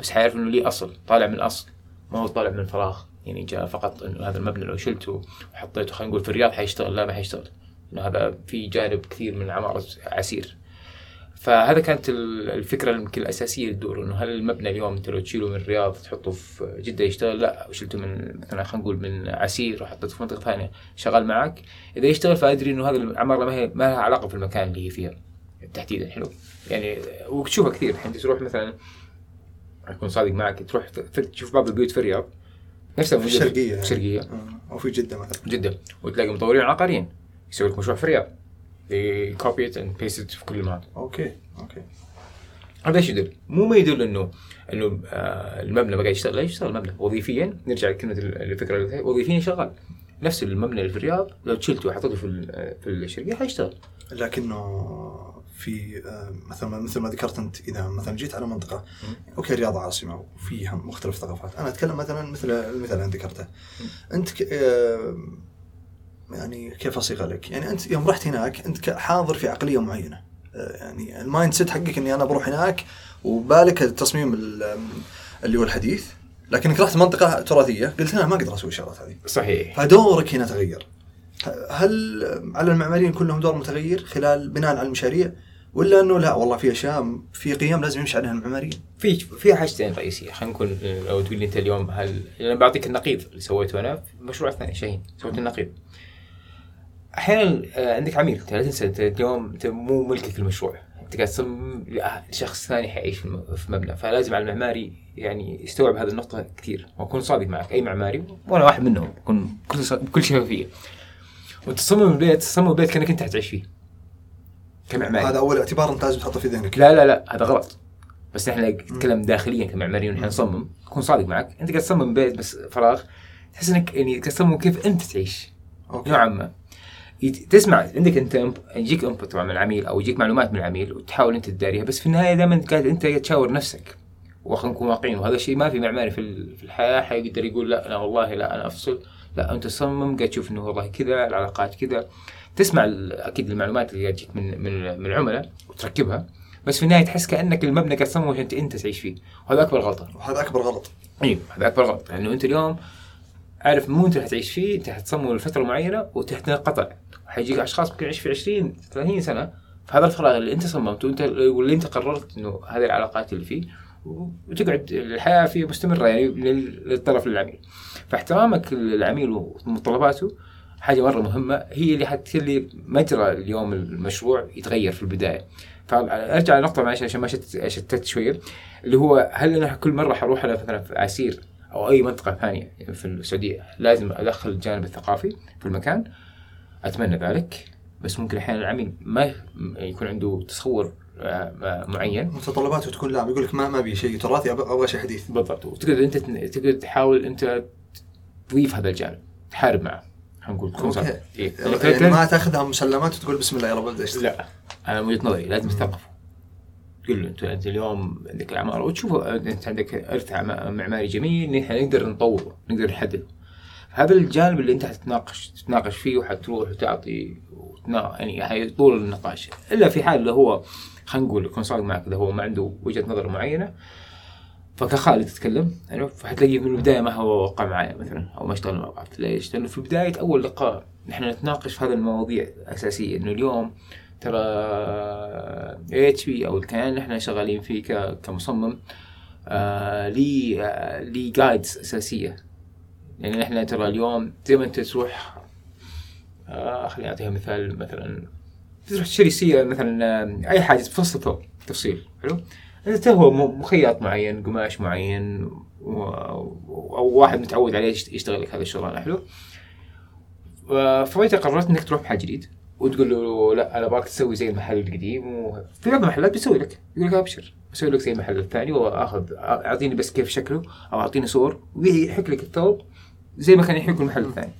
بس حيعرف إنه ليه أصل طالع من أصل ما هو طالع من فراغ. يعني جاء فقط إنه هذا المبنى لو شلته وحطيته خلينا نقول في الرياض حيشتغل لا ما حيشتغل. إنه هذا في جانب كثير من عمارة عسير. فهذا كانت ال- الفكرة يمكن الأساسية للدور إنه هل المبنى اليوم أنت لو تشيله من الرياض تحطه في جدة يشتغل؟ لا شلته من مثلا خلينا نقول من عسير وحطيته في منطقة ثانية شغال معك. إذا يشتغل فأدري إنه هذا العمارة ما هي ما لها علاقة في المكان اللي هي فيها. تحديدا حلو. يعني وتشوفها كثير. الحين تروح مثلا أكون صادق معك تروح تشوف بعض البيوت في الرياض. نفسها في الشرقيه في يعني. الشرقيه آه، أو في جدة مثلا. جدا وتلاقي مطورين عقاريين يسوي لك مشروع في الرياض copy and paste في كل المناطق okay okay. هذا إيش يدل؟ مو ما يدل إنه إنه آه المبنى بقى يشتغل. لا يشتغل المبنى وظيفيا نرجع لكلمة ال- الفكرة اللي وظيفيا شغال. نفس المبنى اللي في الرياض لو شلته وحطيته في ال- في الشرقية حيشتغل. لكنه في آه، مثل ما مثل ما ذكرت أنت إذا مثلا جيت على منطقة okay الرياض عاصمة وفيها مختلف ثقافات، أنا أتكلم مثلا مثل المثال اللي ذكرته. أنت ك... آه، يعني كيف اصيغ لك؟ يعني أنت يوم رحت هناك أنت حاضر في عقلية معينة. آه، يعني ال mindset حقك إني أنا بروح هناك وبالك التصميم ال- اللي هو الحديث لكنك رحت منطقة تراثية قلت أنا ما أقدر أسوي الشغلات هذه. صحيح فدورك هنا تغير هل على المعماريين يكون لهم دور متغير خلال بناء على المشاريع ولا إنه لا والله في أشياء في قيم لازم يمشي عليها المعماريين في في حاجتين رئيسية. خلينا نكون لو تقول لي أنت اليوم هل أنا بعطيك النقيض اللي سويته أنا في المشروع الثاني شاهين سويت النقيض. أحيانا آه، عندك عميل انت لا تنسى أنت اليوم أنت مو ملكك المشروع. أنت قاعد تصمم لشخص ثاني حيعيش في مبنى. فلازم على المعماري يعني يستوعب هذه النقطة كثير. وأكون صادق معك أي معماري وأنا واحد منهم ص- بكل شفافيه وتصمم البيت تصمم البيت كأنك أنت حتعيش فيه. كمعماري. هذا أول اعتبار أنت لازم تحطه في ذهنك. لا لا لا هذا غلط. بس نحن نتكلم داخليا كمعماريين ونحن نصمم. أكون صادق معك. أنت قاعد تصمم بيت بس فراغ تحس إنك يعني قاعد تصمم كيف أنت تعيش. أوكي. نوعا ما. تسمع عندك أنت يجيك إنبوت طبعا من العميل أو يجيك معلومات من العميل وتحاول أنت تداريها بس في النهاية دائما قاعد أنت تشاور نفسك. وخلينا نكون واقعيين وهذا الشيء ما في معماري في الحياة. حيقدر يقول لا أنا والله لا أنا أفصل. لا أنت تصمم قاعد تشوف إنه والله كذا العلاقات كذا. تسمع أكيد المعلومات اللي تجيك من من من العملاء وتركبها بس في النهاية تحس كأنك المبنى قاعد تصممه عشان انت تعيش فيه. وهذا أكبر غلطة. وهذا أكبر غلط. أيوه هذا أكبر غلط. لأنه أنت اليوم عارف مو أنت حتعيش فيه أنت حتصمم لفترة معينة وتنقطع حيجيك أشخاص ممكن يعيش في 20 30 سنة. فهذا الفراغ اللي أنت صممته أنت واللي أنت قررت إنه هذه العلاقات اللي فيه وتقعد الحياة فيه مستمرة يعني للطرف للعميل فاحترامك للعميل ومتطلباته حاجة مرة مهمة هي اللي حتخلي مجرى اليوم المشروع يتغير في البداية. فأرجع لنقطة معلش عشان ما شتت شوية اللي هو هل أنا كل مرة حروح أنا مثلا في عسير أو أي منطقة ثانية في السعودية لازم أدخل الجانب الثقافي في المكان؟ أتمنى ذلك بس ممكن أحيانا العميل ما يكون عنده تصور آه، معين. متطلباته تكون لا يقول لك ما ما أبي شيء تراثي أبغى شيء حديث. بالضبط وتقدر أنت تقدر تحاول أنت تضيف هذا الجانب تحارب معه. نقول تكون إيه. يعني ما تأخذها مسلمات وتقول بسم الله يلا ببدا لا. أنا من وجهة نظري لازم تثقفه تقول له انت أنت اليوم عندك عماره وتشوفه أنت عندك إرث معماري جميل نحن نقدر نطوره نقدر نحدده. هذا الجانب اللي أنت حتتناقش تتناقش فيه وحتروح وتعطي يعني طول النقاش. إلا في حال اللي هو خلينا نقول يكون صادق معك اذا هو ما عنده وجهة نظر معينة فكخالد تتكلم يعني فحتلاقيه من البداية ما هو وقع معي مثلا أو ما اشتغلنا مع بعض. ليش؟ لأنه في بداية أول لقاء نحن نتناقش في هذه المواضيع الأساسية إنه اليوم ترى HP أو الكيان اللي إحنا شغالين فيه كمصمم آه لي آه لي guides أساسية. يعني نحن ترى اليوم زي ما أنت تروح آه خليني أعطيها مثال مثلا تروح تشتري سيارة مثلا آه، أي حاجة تفصل تفصيل حلو؟ هو مخيط معين قماش معين. أو واحد متعود عليه يشتغل لك هذا الشغلانة. حلو؟ فانت قررت إنك تروح محل جديد وتقول له لا أنا أبغاك تسوي زي المحل القديم وفي بعض المحلات بيسوي لك يقول لك أبشر بسوي لك زي المحل الثاني وأخذ أعطيني بس كيف شكله أو أعطيني صور ويحك لك الثوب زي ما كان يحك المحل الثاني.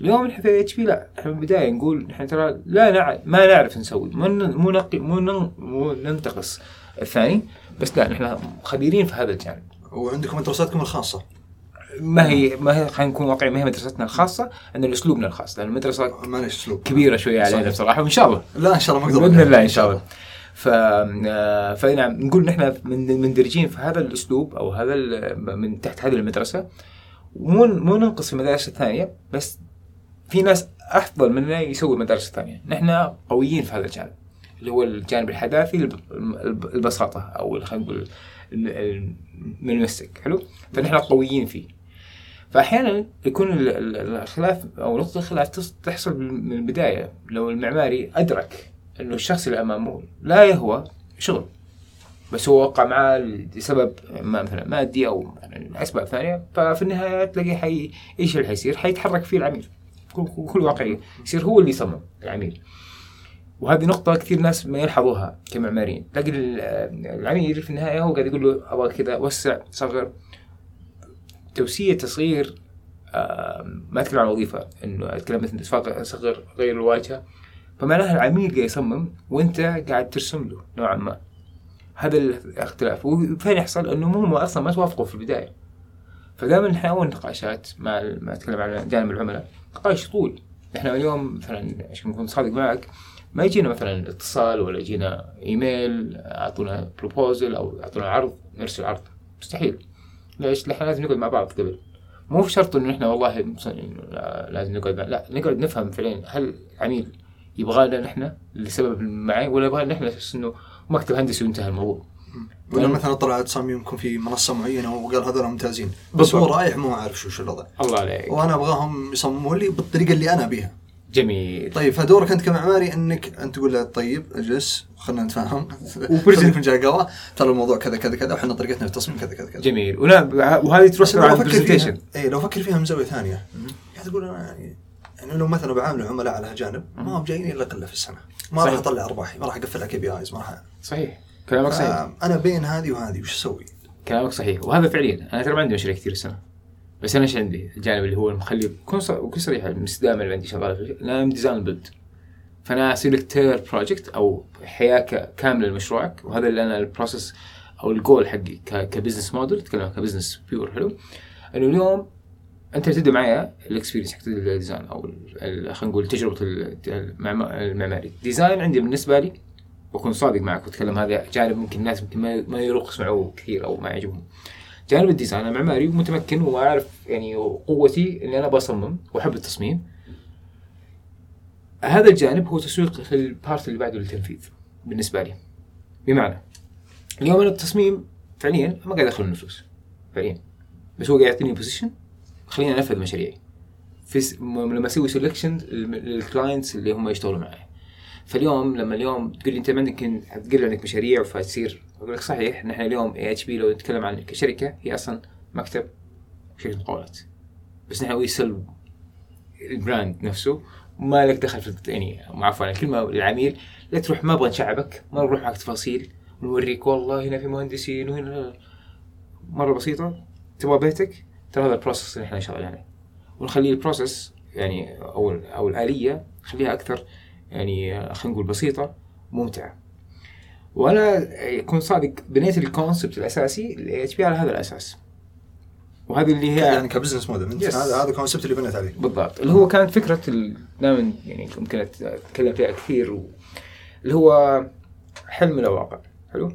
اليوم نحن في HP لا إحنا من البداية نقول نحن ترى لا نعرف ما نعرف نسوي مو مو مو الثاني. بس لا نحن خبيرين في هذا الجانب. وعندكم مدرستكم الخاصة؟ ما هي ما هي خلينا نكون واقعيين ما هي مدرستنا الخاصة؟ أن أسلوبنا الخاص لأن المدرسة معلش أسلوب. كبيرة شوية علينا بصراحة وإن شاء الله. لا إن شاء الله ما أقدر بإذن الله إن شاء الله. ف فنعم نقول نحن مندرجين في هذا الأسلوب أو هذا من تحت هذه المدرسة مو مو ننقص في المدارس الثانية بس في ناس أفضل مننا يسووا المدارس الثانية. نحن قويين في هذا الجانب. اللي هو الجانب الحداثي البساطة أو خلينا نقول المنمسك حلو؟ فنحن قويين فيه. فأحيانا يكون الخلاف أو نقطة الخلاف تحصل من البداية لو المعماري أدرك أنه الشخص اللي أمامه لا يهوى شغل بس هو وقع معاه لسبب ما مثلا مادي أو أسباب ثانية ففي النهاية تلاقيه حي إيش اللي حيصير؟ حيتحرك فيه العميل. بكل واقعيه يصير هو اللي يصمم العميل. وهذه نقطة كثير ناس ما يلحظوها كمعماريين. تلاقي العميل في النهاية هو قاعد يقول له أبغى كذا وسع صغر. توسيع تصغير ما أتكلم عن وظيفة إنه أتكلم مثل صغر غير الواجهة. فمعناها العميل قاعد يصمم وأنت قاعد ترسم له نوعا ما. هذا الاختلاف. وفين يحصل إنه هم أصلا ما توافقوا في البداية. فدائما نحاول نقاشات مع ما أتكلم عن جانب العملاء. نقاش طول إحنا اليوم مثلا عشان نكون صادق معك؟ ما يجينا مثلا اتصال ولا يجينا إيميل أعطونا بروبوزل أو أعطونا عرض نرسل عرض. مستحيل. ليش؟ إحنا لازم نقعد مع بعض قبل. مو في شرط إنه إحنا والله لازم نقعد لا نقعد نفهم فعليا هل عميل يبغانا نحن لسبب معين ولا يبغى نحن إنه مكتب هندسي وانتهى الموضوع. ولا مثلا طلع تصاميم يكون في منصة معينة وقال هذول ممتازين. بس هو رايح مو عارف شو الوضع. الله عليك. وأنا أبغاهم يصمموا لي بالطريقة اللي أنا ابيها جميل. طيب فدورك أنت كمعماري أنك أنت تقول له طيب أجلس خلينا نتفاهم. و present فنجان قهوه ترى الموضوع كذا كذا كذا وحنا طريقتنا في التصميم كذا كذا كذا. جميل. وهذه تروح على ال presentation اي لو فكر فيها من زاوية ثانية. يعني تقول أنا يعني يعني لو مثلا بعامل عملاء على هالجانب ما هم جايين إلا قلة في السنة. ما راح أطلع أرباحي ما راح أقفل K PIs ما راح. صحيح. كلامك صحيح. أنا بين هذه وهذه وش أسوي؟ كلامك صحيح. وهذا فعليا. أنا ترى ما عندي مشاريع كثير السنة. بس أنا إيش عندي؟ الجانب اللي هو المخلي بكون صريح اللي عندي شغاله فيه أنا design build فأنا أسوي لك entire project أو حياة كاملة لمشروعك وهذا اللي أنا ال process أو الجول حقي ك business model أتكلم ك business pure حلو؟ إنه اليوم أنت تبدأ معايا ال experience حق ال design أو خلينا نقول تجربة المعماري. design عندي بالنسبة لي بكون صادق معك وأتكلم هذا جانب ممكن الناس ممكن ما يروق يسمعوه كثير أو ما يعجبهم. جانب ال design أنا معماري ومتمكن واعرف يعني قوتي إني أنا بصمم وأحب التصميم. هذا الجانب هو تسويق ال part اللي بعده للتنفيذ بالنسبة لي. بمعنى اليوم أنا التصميم فعليا ما قاعد أدخل فلوس فعليا. بس هو قاعد يعطيني position خليني أنفذ مشاريعي. في س... لما أسوي selection لل clients اللي هم يشتغلوا معي. فاليوم لما اليوم تقول لي أنت ما عندك تقول عندك مشاريع فتصير أقول لك صحيح نحن اليوم اي اتش بي لو نتكلم عن كشركة هي أصلا مكتب شركة مقاولات بس نحن we sell ال brand نفسه ما لك دخل في يعني عفوا الكلمة للعميل لا تروح ما أبغى نشعبك ما نروح معك تفاصيل ونوريك والله هنا في مهندسين وهنا مرة بسيطة تبغى بيتك ترى هذا ال process اللي إحنا شغالين عليه. ونخلي ال process يعني أو أو الاليه نخليها أكثر يعني خلينا نقول بسيطة ممتعة. وأنا اكون صادق بنيت ال concept الأساسي الاي اتش بي على هذا الأساس. وهذه اللي هي يعني ك business model انت Yes. هذا هذا ال concept اللي بنيت عليه. بالضبط. اللي هو كانت فكرة دائما يعني ممكن أتكلم فيها كثير و... اللي هو حلم إلى واقع. حلو؟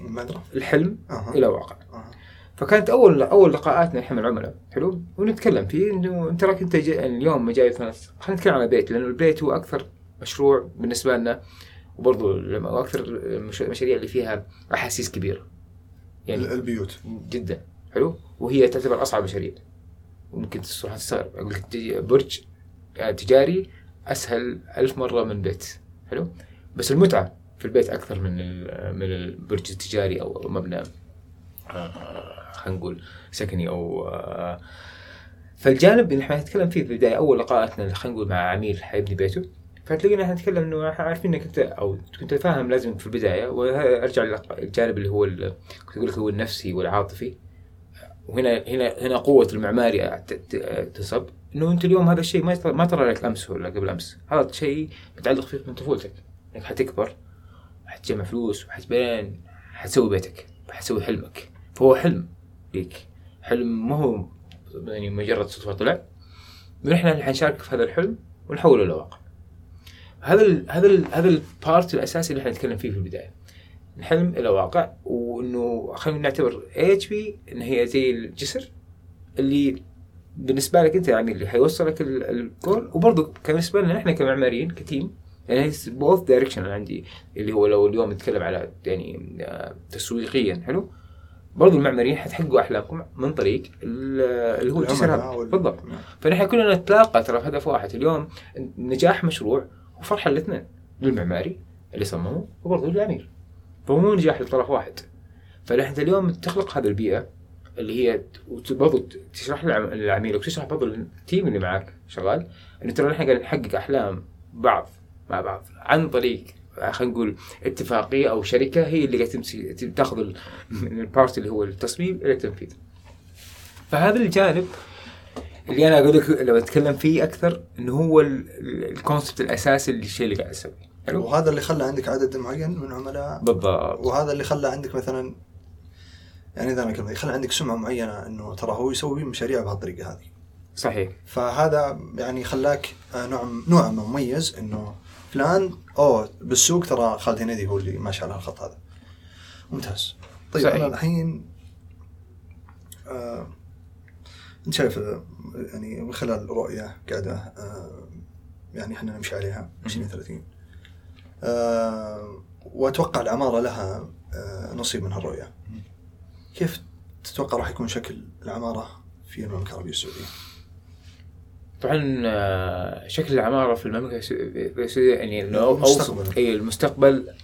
ما أدري. الحلم أها. إلى واقع. أها. فكانت اول أول لقاءاتنا نحن مع العملاء. حلو؟ ونتكلم فيه. انه أنت راك أنت جاي اليوم ما جاي خلينا نتكلم على بيت لأنه البيت هو أكثر مشروع بالنسبة لنا. وبرضه أكثر المش- المشاريع اللي فيها أحاسيس كبيرة. يعني ال- البيوت. جدا. حلو؟ وهي تعتبر أصعب مشاريع. ممكن تروح تستغرب. أقول لك برج آه، تجاري أسهل ألف مرة من بيت. حلو؟ بس المتعة في البيت أكثر من من البرج التجاري أو مبنى آه، خلينا نقول سكني أو آه، فالجانب اللي إحنا نتكلم فيه في البداية أول لقاءاتنا خلينا نقول مع عميل حيبني بيته فتلاقينا إحنا نتكلم إنه إحنا عارفين إنك أنت أو كنت فاهم لازم في البداية وأرجع للجانب اللي هو كنت أقول لك هو النفسي والعاطفي. وهنا هنا هنا قوة المعماري تصب. إنه أنت اليوم هذا الشيء ما ما طلع لك امس ولا قبل أمس. هذا الشيء متعلق فيك من طفولتك. إنك حتكبر حتجمع فلوس وحتبين حتسوي بيتك حتسوي حلمك. فهو حلم ليك. حلم ما هو يعني مجرد صدفة طلع. ونحن اللي حنشارك في هذا الحلم ونحوله لواقع هذا ال هذا ال هذا البارت الأساسي اللي إحنا نتكلم فيه في البداية. الحلم إلى واقع وإنه خلينا نعتبر اي اتش بي إن هي زي الجسر اللي بالنسبة لك أنت يعني اللي حيوصلك ال- الجول وبرضه بالنسبة لنا إحنا كمعماريين ك team يعني both direction عندي اللي هو لو اليوم نتكلم على يعني آه، تسويقيا حلو؟ برضو المعماريين حتحققوا احلامكم من طريق ال- اللي هو الجسر بالضبط. نعم. فنحن كلنا نتلاقى ترى في هدف واحد اليوم نجاح مشروع وفرحة الاثنين للمعماري اللي صممه وبرضه للعميل فهو مو نجاح لطرف واحد فنحن اليوم تخلق هذه البيئة اللي هي برضه تشرح للعم- للعميل وتشرح برضه لل team اللي معك شغال إنه ترى نحن قاعدين نحقق أحلام بعض مع بعض عن طريق خلينا نقول اتفاقية أو شركة هي اللي قاعدة تمسك تاخذ ال part اللي هو التصميم إلى التنفيذ. فهذا الجانب اللي أنا أقول لك لو أتكلم فيه أكثر إنه هو ال- ال- الكونسبت الأساسي للشيء اللي قاعد أسويه. حلو؟ وهذا اللي خلى عندك عدد معين من عملاء بالضبط وهذا اللي خلى عندك مثلا يعني إذا أنا كلمه خلى عندك سمعة معينة إنه ترى هو يسوي مشاريع بهالطريقة هذه صحيح فهذا يعني خلاك نوع نوع ما مميز إنه فلان أوه بالسوق ترى خالد هنيدي هو اللي ماشي على الخط هذا ممتاز طيب صحيح. أنا الحين آه انت شايف آه، يعني من خلال رؤية قاعدة آه يعني إحنا نمشي عليها 2030 آه وأتوقع العمارة لها نصيب من هالرؤية. كيف تتوقع راح يكون شكل العمارة في المملكة العربية السعودية؟ طبعا شكل العمارة في المملكة السعودية- السعوديه يعني المستقبل. اي المستقبل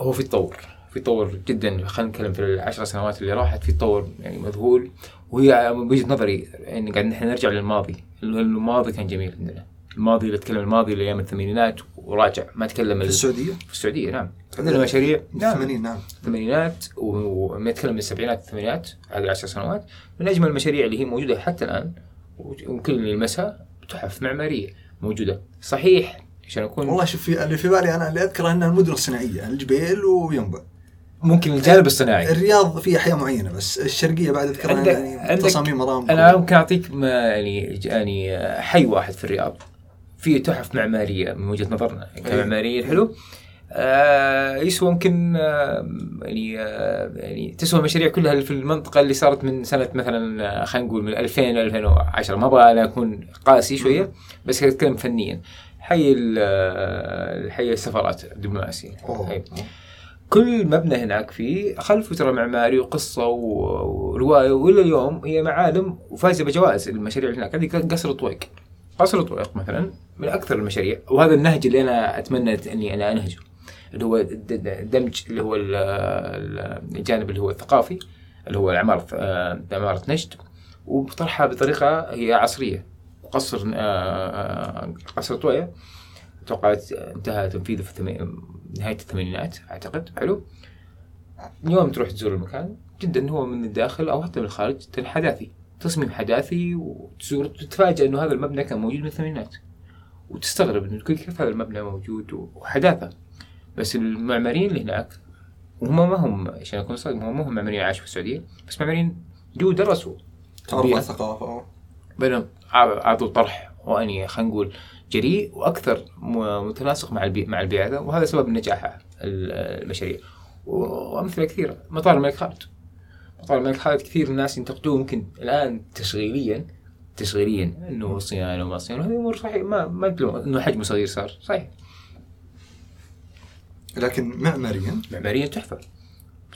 هو في تطور في تطور جدا خلينا نتكلم في العشر سنوات اللي راحت في تطور يعني مذهول. وهي بوجهه نظري يعني قاعد نحن نرجع للماضي. الماضي كان جميل عندنا. الماضي اللي اتكلم الماضي لايام الثمانينات وراجع ما اتكلم في ال- السعودية؟ في السعودية نعم. عندنا مشاريع نعم. 80 نعم. الثمانينات وما يتكلم من السبعينات الثمانينات هذه العشر سنوات. من أجمل المشاريع اللي هي موجودة حتى الآن ويمكن اللي يلمسها تحف معمارية موجودة. صحيح عشان اكون والله شوف في اللي في بالي أنا اللي أذكره إنها المدن الصناعية الجبيل وينبع. ممكن الجانب الصناعي. الرياض في أحياء معينة بس الشرقية بعد عندك- يعني عندك- تصاميم مرام. أنا ممكن أعطيك يعني يعني حي واحد في الرياض. فيه تحف معمارية من وجهة نظرنا كمعماريين حلو. آه يسوى يمكن آه يعني آه يعني تسوى المشاريع كلها في المنطقة اللي صارت من سنة مثلا آه، خلينا نقول من 2000 ل 2010 ما أبغى أنا أكون قاسي شوية بس أتكلم فنيا. حي ال- آه، حي السفارات الدبلوماسية. كل مبنى هناك فيه خلفه ترى معماري وقصة ورواية وإلى اليوم هي معالم وفايزه بجوائز المشاريع اللي هناك. هذه قصر طويق. قصر طويق مثلا من أكثر المشاريع وهذا النهج اللي أنا أتمنى أني أنا أنهجه اللي هو الد- الد- الدمج اللي هو ال- ال- الجانب اللي هو الثقافي اللي هو عمارة آه، عمارة نجد وبطرحها بطريقة هي عصرية. قصر آه، آه، قصر طوية أتوقع انتهى تنفيذه في ثمي... نهاية الثمانينات أعتقد. حلو. اليوم تروح تزور المكان جدا هو من الداخل أو حتى من الخارج حداثي تصميم حداثي وتزور تتفاجأ إنه هذا المبنى كان موجود من الثمانينات وتستغرب إنه كيف هذا المبنى موجود وحداثة. بس المعماريين اللي هناك وهم ما هم عشان أكون صادق هم ما هم معماريين عاشوا في السعودية بس معماريين جو درسوا تعرف تربية. على الثقافة. بينهم اعطوا طرح وأني خلينا نقول جريء وأكثر متناسق مع البي... مع البيئة هذا وهذا سبب نجاحها ال- المشاريع. وأمثلة كثيرة مطار الملك خالد. مطار الملك خالد كثير من الناس ينتقدوه يمكن الآن تشغيليا تشغيليا إنه صيانة وما صيانة. هذه أمور صحيح ما ما إنه حجمه صغير صار صحيح. لكن معماريا؟ معماريا تحفة.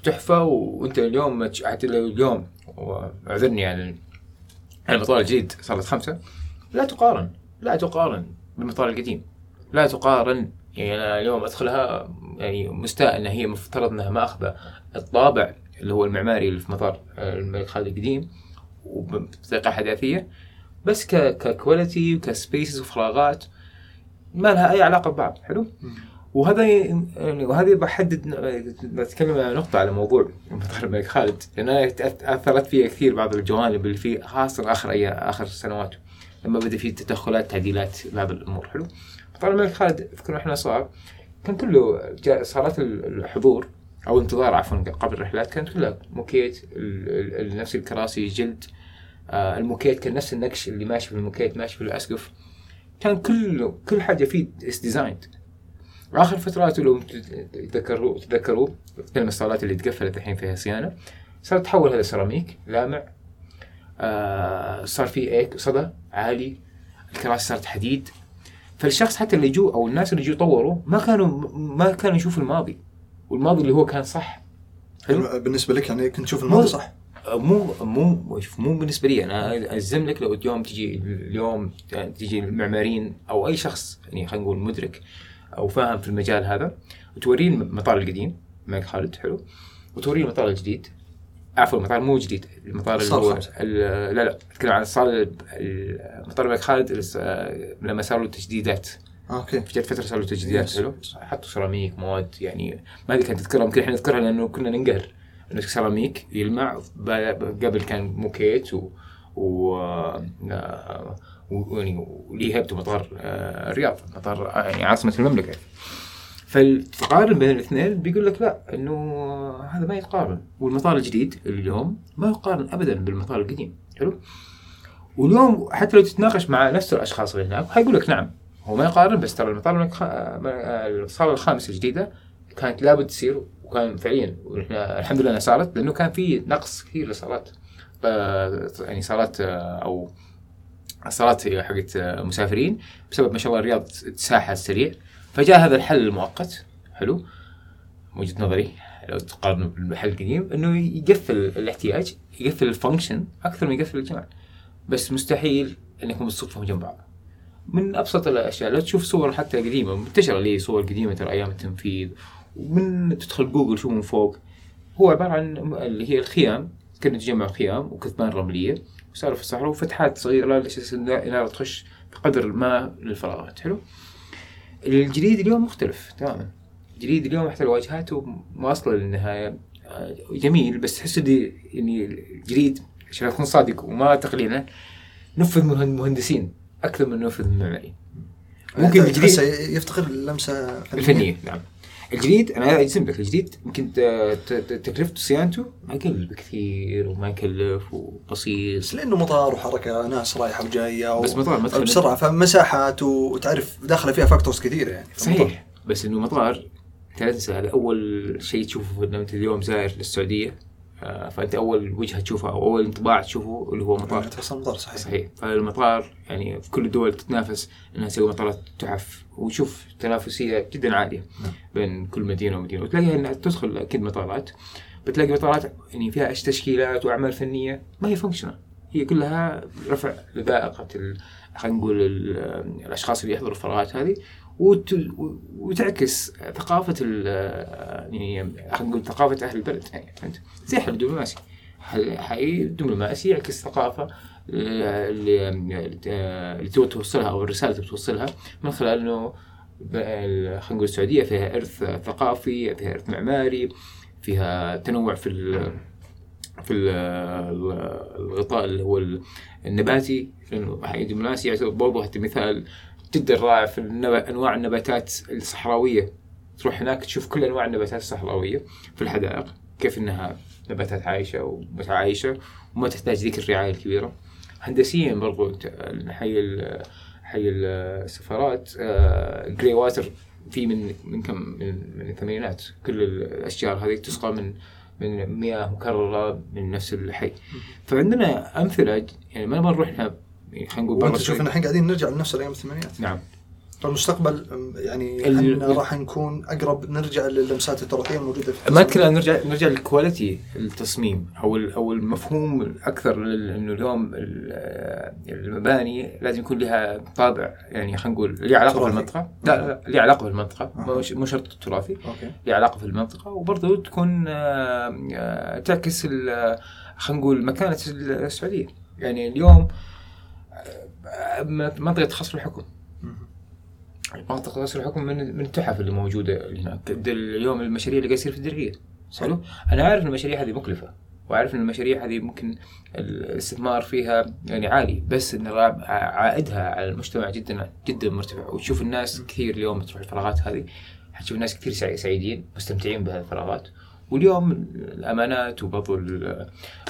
تحفة وأنت اليوم حتى اليوم وأعذرني عن عن المطار الجديد صارت خمسة. لا تقارن لا تقارن بالمطار القديم. لا تقارن يعني أنا اليوم أدخلها يعني مستاء إن هي مفترض إنها ماخذه الطابع اللي هو المعماري اللي في مطار الملك خالد القديم وبطريقة حداثية. بس ك quality وك spaces وفراغات ما لها أي علاقة ببعض حلو؟ وهذا يعني وهذه بحدد بتكلم نقطة على موضوع مطار الملك خالد. لأن أنا أثرت فيها كثير بعض الجوانب اللي فيه خاصة آخر أي آخر سنوات. لما بدأ فيه تدخلات تعديلات بعض الأمور. حلو. مطار الملك خالد أذكر إحنا صار كان كله صالات ال- الحضور أو انتظار عفوا قبل الرحلات كانت كلها موكيت نفس الكراسي جلد آه، الموكيت كان نفس النقش اللي ماشي في الموكيت ماشي في الأسقف. كان كله كل حاجة فيه designed واخر فترات لو تتذكروا فيلم الصالات اللي تقفلت الحين فيها صيانة صار تحول هذا سيراميك لامع صار في ايك صدى عالي الكراسي صارت حديد. فالشخص حتى اللي جو أو الناس اللي جو طوروا ما كانوا ما كانوا يشوفوا الماضي والماضي اللي هو كان صح. حلو؟ بالنسبة لك يعني كنت تشوف الماضي صح؟ مو مو شوف، مو بالنسبة لي أنا اجزم لك لو اليوم تجي اليوم تجي المعماريين أو أي شخص يعني خلينا نقول مدرك أو فاهم في المجال هذا وتوريه المطار القديم الملك خالد حلو؟ وتوريه المطار الجديد. عفوا المطار مو جديد المطار اللي صار هو لا لا أتكلم عن ال- مطار الملك خالد لما صار له تجديدات okay. في جت فترة صار له تجديدات. حلو؟ حطوا سيراميك مواد يعني ما أدري كانت تذكرها يمكن إحنا نذكرها لأنه كنا ننقهر. انه سيراميك يلمع قبل كان موكيت و و آه، يعني وليه هيبته مطار آه، الرياض مطار آه، يعني عاصمة المملكة. فالتقارن بين الاثنين بيقول لك لا إنه هذا ما يتقارن والمطار الجديد اليوم ما يقارن ابدا بالمطار القديم. حلو؟ واليوم حتى لو تتناقش مع نفس الأشخاص اللي هناك حيقول لك نعم هو ما يقارن بس ترى المطار الصالة الخامسة الجديدة كانت لابد تصير وكان فعليا ونحن الحمد لله إنها صارت لأنه كان في نقص كثير للصالات. آه، يعني صالات آه، أو صالات حقت مسافرين بسبب ما شاء الله الرياض تساحة سريع. فجاء هذا الحل المؤقت. حلو. من وجهة نظري لو تقارن بالحل القديم إنه يقفل الاحتياج يقفل ال function أكثر من يقفل الجمال بس مستحيل انكم تصفهم جنب بعض من أبسط الأشياء لو تشوف صور حتى قديمة منتشرة لي صور قديمة ترى أيام التنفيذ. ومن تدخل جوجل شوف من فوق هو عبارة عن اللي هي الخيام. كنا تجمع خيام وكثبان رملية. وصاروا في الصحراء وفتحات صغيرة إن النار تخش بقدر ما للفراغات. حلو. الجديد اليوم مختلف تماما. الجديد اليوم حتى واجهاته واصله للنهاية. آه، جميل بس تحس يعني الجديد عشان أكون صادق وما تقليلا نفذ من المهندسين أكثر من نفذ من المعماريين ممكن الجديد يفتقر لمسه الفنية نعم. الجديد أنا اجزم لك الجديد يمكن تكلفته صيانته أقل بكثير وما يكلف وبسيط. بس لأنه مطار وحركة ناس رايحة وجاية و... بس مطار مدخل بسرعة فمساحات وتعرف داخله فيها فاكتورز كثيرة يعني. صحيح بس إنه مطار أنت لا تنسى هذا أول شيء تشوفه لما انت اليوم زاير للسعودية. فأنت أول وجهة تشوفها أو أول انطباع تشوفه اللي هو مطار. توصل مطار صحيح. صحيح. فالمطار يعني في كل الدول تتنافس إنها تسوي مطارات تحف. وتشوف تنافسية جدا عالية نعم. بين كل مدينة ومدينة. وتلاقيها إنها تدخل أكيد مطارات. بتلاقي مطارات يعني فيها إيش تشكيلات وأعمال فنية ما هي فانكشنال هي كلها رفع لذائقة خلينا نقول ال- الأشخاص اللي يحضروا الفراغات هذه. وتعكس ثقافة. يعني خلينا نقول ثقافة أهل البلد يعني فهمت؟ زي حل دبلوماسي حل- حقيقي دبلوماسي يعكس ثقافة آه، اللي آه، تبغى توصلها أو الرسالة اللي توصلها من خلال إنه خلينا نقول السعودية فيها إرث ثقافي فيها إرث معماري فيها تنوع في ال في ال- ال- الغطاء اللي هو ال- النباتي لأنه حقيقي دبلوماسي يعتبر برضه حتى مثال جدا رائع في النب- أنواع النباتات الصحراوية. تروح هناك تشوف كل أنواع النباتات الصحراوية في الحدائق كيف إنها نباتات عايشة ومتعايشة وما تحتاج ذيك الرعاية الكبيرة. هندسيا برضو حي ال- حي السفارات جري واتر في من من كم من, من الثمانينات. كل الأشجار هذه تسقى من من مياه مكررة من نفس الحي. فعندنا أمثلة يعني ما نبغى نروح خلينا نقول وأنت تشوف. إن إحنا قاعدين نرجع لنفس الأيام الثمانينات نعم. فالمستقبل يعني ال- راح نكون أقرب نرجع للمسات التراثية الموجودة في ما. اتكلم نرجع نرجع لل quality التصميم أو أو المفهوم الأكثر إنه اليوم ال- المباني لازم يكون لها طابع يعني خلينا نقول لها علاقة تراثي. بالمنطقة. لا لا لها علاقة بالمنطقة. مو شرط تراثي. okay. لها علاقة في المنطقة وبرضه تكون آه، آه، تعكس خلينا نقول مكانة السعودية. يعني اليوم آه، منطقة قصر الحكم. منطقة قصر الحكم من من التحف اللي هناك دل- اليوم المشاريع اللي قاعد يصير في الدرقية. حلو؟ أنا عارف إن المشاريع هذه مكلفة وعارف إن المشاريع هذه ممكن الاستثمار فيها يعني عالي بس را- عائدها على المجتمع جدا جدا مرتفع. وتشوف الناس كثير اليوم بتروح الفراغات هذه. حتشوف ناس كثير سعي- سعيدين مستمتعين بهذه الفراغات. واليوم الأمانات وبرضو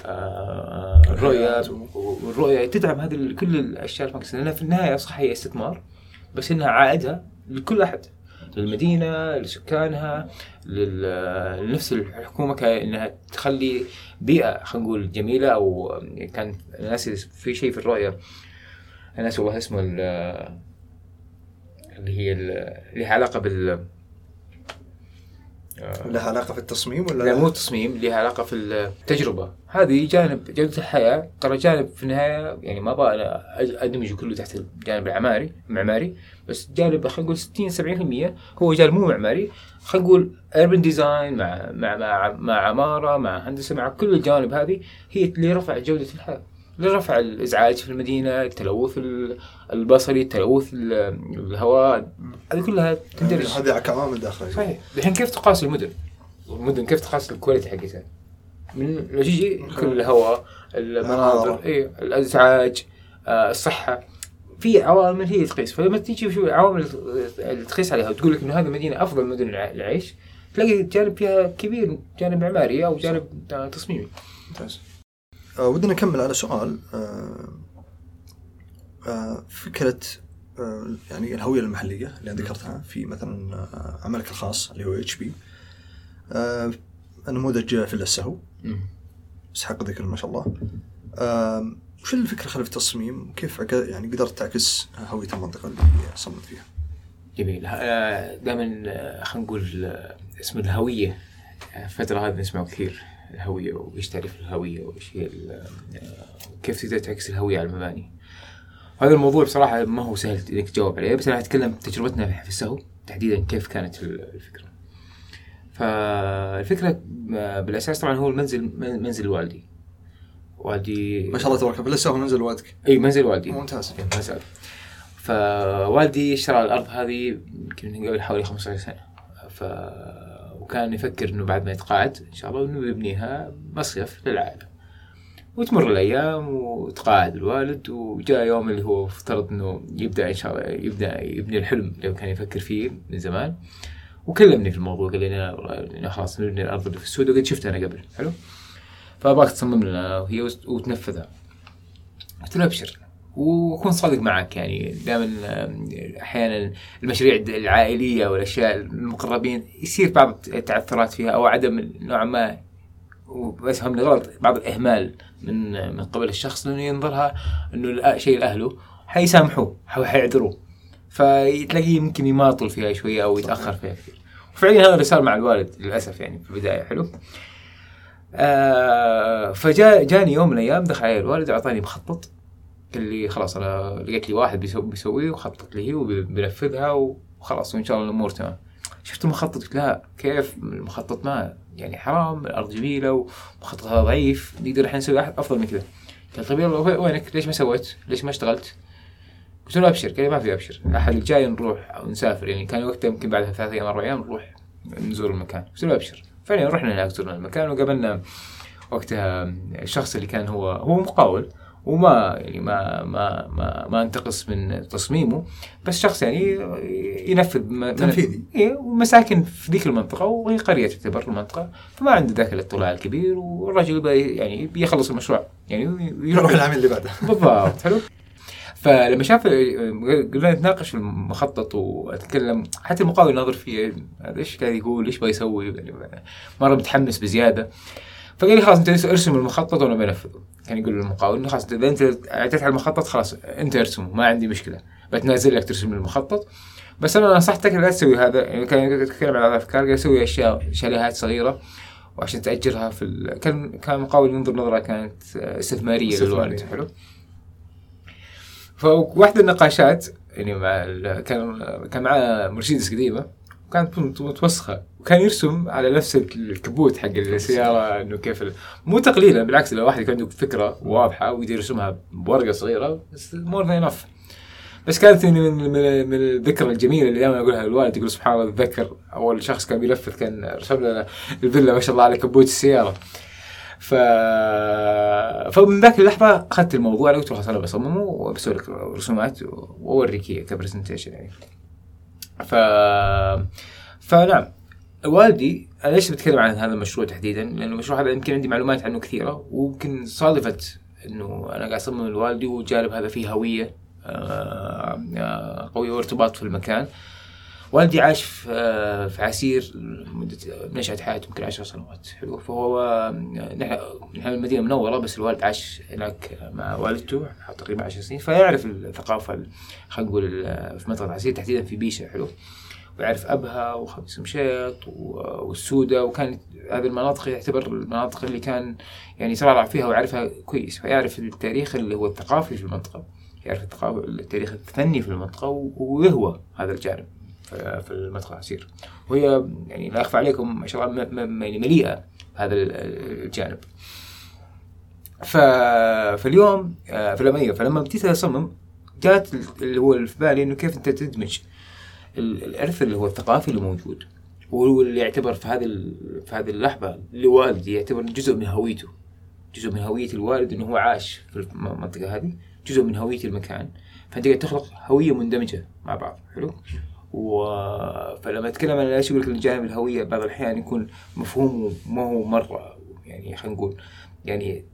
آه، الرؤية والرؤية تدعم هذه كل الأشياء المكسنة لانها في النهاية صح هي استثمار بس إنها عائدها لكل أحد للمدينة لسكانها لنفس الحكومة كانها تخلي بيئة خلينا نقول جميلة. أو كان الناس في شيء في الرؤية الناس والله اسمه ال- اللي هي ال- اللي لها علاقة بال لها علاقة في التصميم ولا لا مو تصميم لها علاقة في التجربة. هذه جانب جوده الحياة. ترى جانب في النهاية يعني ما أبغى ادمجه كله تحت الجانب العماري المعماري بس جانب خلينا نقول 60 70% هو جانب مو معماري. خلينا نقول urban design مع مع مع مع عمارة مع هندسة مع كل الجوانب هذه هي اللي رفع جودة الحياة. لرفع الإزعاج في المدينة التلوث ال- البصري التلوث ال- الهواء هذه كلها تندرج. هذه كعوامل داخليه صحيح. الحين كيف تقاس المدن؟ المدن كيف تقاس ال quality حقتها؟ من لو تجي كل الهواء المناظر العمارة. اي الإزعاج آه، الصحة. في عوامل هي تقيس. فلما تيجي تشوف العوامل اللي تقيس عليها وتقول لك إنه هذه المدينة أفضل مدن الع- العيش تلاقي جانب فيها كبير جانب معماري أو جانب آه، تصميمي. ممتاز. آه ودنا نكمل على سؤال آه آه فكرة آه يعني الهوية المحلية اللي ذكرتها في مثلا آه عملك الخاص اللي هو اتش بي آه نموذج فيلا السهو بس حق ذكر ما شاء الله. آه وش الفكرة خلف التصميم؟ وكيف عك- يعني قدرت تعكس هوية المنطقة اللي صممت فيها؟ جميل. دائما خلينا نقول آه، اسم الهوية آه، الفترة هذه نسمعه كثير. الهوية وإيش تعريف الهوية وإيش هي وكيف تقدر تعكس الهوية على المباني. هذا الموضوع بصراحة ما هو سهل إنك تجاوب عليه بس أنا أتكلم تجربتنا في السهو تحديدا كيف كانت ال- الفكرة. فالفكرة بالأساس طبعا هو المنزل من- منزل والدي. والدي ما شاء الله تبارك الله فيلا السهو منزل والدك. إي منزل والدي. ممتاز. زال فوالدي اشترى الأرض هذه يمكن من قبل حوالي 15 سنة. ف وكان يفكر إنه بعد ما يتقاعد إن شاء الله إنه يبنيها مصيف للعائلة. وتمر الأيام وتقاعد الوالد وجاء يوم اللي هو افترض إنه يبدأ إن شاء الله يبدأ يبني الحلم اللي كان يفكر فيه من زمان. وكلمني في الموضوع قال لي أنا خلاص نبني الأرض اللي في السود وقد شفتها أنا قبل. حلو؟ فأبغاك تصمم لنا وهي وت- وتنفذها. قلت له أبشر. وكون صادق معك يعني. دائما أحيانا المشاريع العائلية والأشياء المقربين يصير بعض التعثرات فيها أو عدم نوعا ما وبس فهمني غلط بعض الإهمال من من قبل الشخص لأنه ينظرها إنه شيء لأهله حيسامحوه حيعذروه. فتلاقيه يمكن يماطل فيها شوية أو يتأخر فيها كثير. وفعليا هذا اللي صار مع الوالد للأسف يعني في البداية حلو. آه فجاء جاني يوم من الأيام دخل علي الوالد واعطاني مخطط. قال لي خلاص أنا لقيت لي واحد بيسوي بيسويه وخطط لي وبينفذها وخلاص وإن شاء الله الأمور تمام. شفت المخطط قلت لا. كيف؟ المخطط ما يعني حرام الأرض جميلة ومخططها ضعيف. نقدر إحنا نسوي أفضل من كذا. قال طيب يلا وينك؟ ليش ما سويت؟ ليش ما اشتغلت؟ قلت له أبشر. قال ما في أبشر. أحد الجاي نروح أو نسافر. يعني كان وقتها يمكن بعد ثلاث أيام أربع أيام نروح نزور المكان. قلت له أبشر. فعلا رحنا هناك زرنا المكان وقابلنا وقتها الشخص اللي كان هو هو مقاول. وما يعني ما ما ما ما انتقص من تصميمه بس شخص يعني ينفذ تنفيذي. اي ومساكن في ذيك المنطقة وهي قرية تعتبر المنطقة فما عنده ذاك الاطلاع الكبير والرجل يعني بيخلص المشروع يعني يروح العمل اللي بعده. بالضبط حلو؟ فلما شاف قلنا نتناقش في المخطط وأتكلم حتى المقاول يناظر فيه إيش قاعد يقول إيش بيسوي يعني مره متحمس بزيادة. فقال لي خلاص أنت أرسم المخطط وأنا بنفذه كان يقول للمقاول انه خلاص إذا أنت اعتدت على المخطط خلاص أنت ارسمه ما عندي مشكلة. بتنازل لك ترسم المخطط. بس أنا نصحتك لا تسوي هذا يعني كان يتكلم عن الأفكار قال سوي أشياء شاليهات صغيرة وعشان تأجرها في ال... كان كان مقاول ينظر نظرة كانت استثمارية للوالد حلو. فواحدة النقاشات يعني مع ال... كان كان معاه مرسيدس قديمة كانت متوسخة. وكان يرسم على نفس الكبوت حق السيارة إنه كيف. مو تقليلا بالعكس لو واحد يكون عنده فكرة واضحة ويقدر يرسمها بورقة صغيرة more than enough بس كانت من من, الذكرى الجميلة اللي دائما أقولها للوالد يقول سبحان الله أتذكر أول شخص كان بيلفت كان رسم لنا الفيلا ما شاء الله على كبوت السيارة. ف فمن ذاك اللحظة أخذت الموضوع قلت خلاص أنا بصممه وبسوي لك رسومات وأوريك ك presentation يعني. ف فنعم. والدي أنا ليش بتكلم عن هذا المشروع تحديدا؟ لأنه المشروع هذا يمكن عندي معلومات عنه كثيرة ويمكن صادفت إنه أنا قاعد أصمم لوالدي وجانب هذا فيه هوية آه، قويه وارتباط في المكان. والدي عاش في آه، عسير مدة نشأة حياته يمكن عشر سنوات. حلو. فهو نحن نحن المدينة المنورة بس الوالد عاش هناك مع والدته تقريبا عشر سنين. فيعرف الثقافة خلينا نقول في منطقة عسير تحديدا في بيشة. حلو. ويعرف أبها وخميس مشيط والسودة وكانت هذه المناطق يعتبر المناطق اللي كان يعني ترعرع فيها ويعرفها كويس. فيعرف التاريخ اللي هو الثقافي في المنطقة يعرف التاريخ الفني في المنطقة ويهوى هذا الجانب في المدخل العسير وهي يعني لا اخفى عليكم ما شاء الله يعني مليئة هذا الجانب. ف... فاليوم آه، فلما فلما بديت اصمم جات اللي هو في بالي إنه كيف أنت تدمج الإرث اللي هو الثقافي اللي موجود واللي يعتبر في هذه في هذه اللحظة لوالدي يعتبر جزء من هويته جزء من هوية الوالد إنه هو عاش في المنطقة هذه جزء من هوية المكان. فأنت قاعد تخلق هوية مندمجة مع بعض حلو؟ و... فلما أتكلم عن إيش يقول لك الجانب الهوية بعض الأحيان يكون مفهومه ما هو مرة يعني خلينا نقول يعني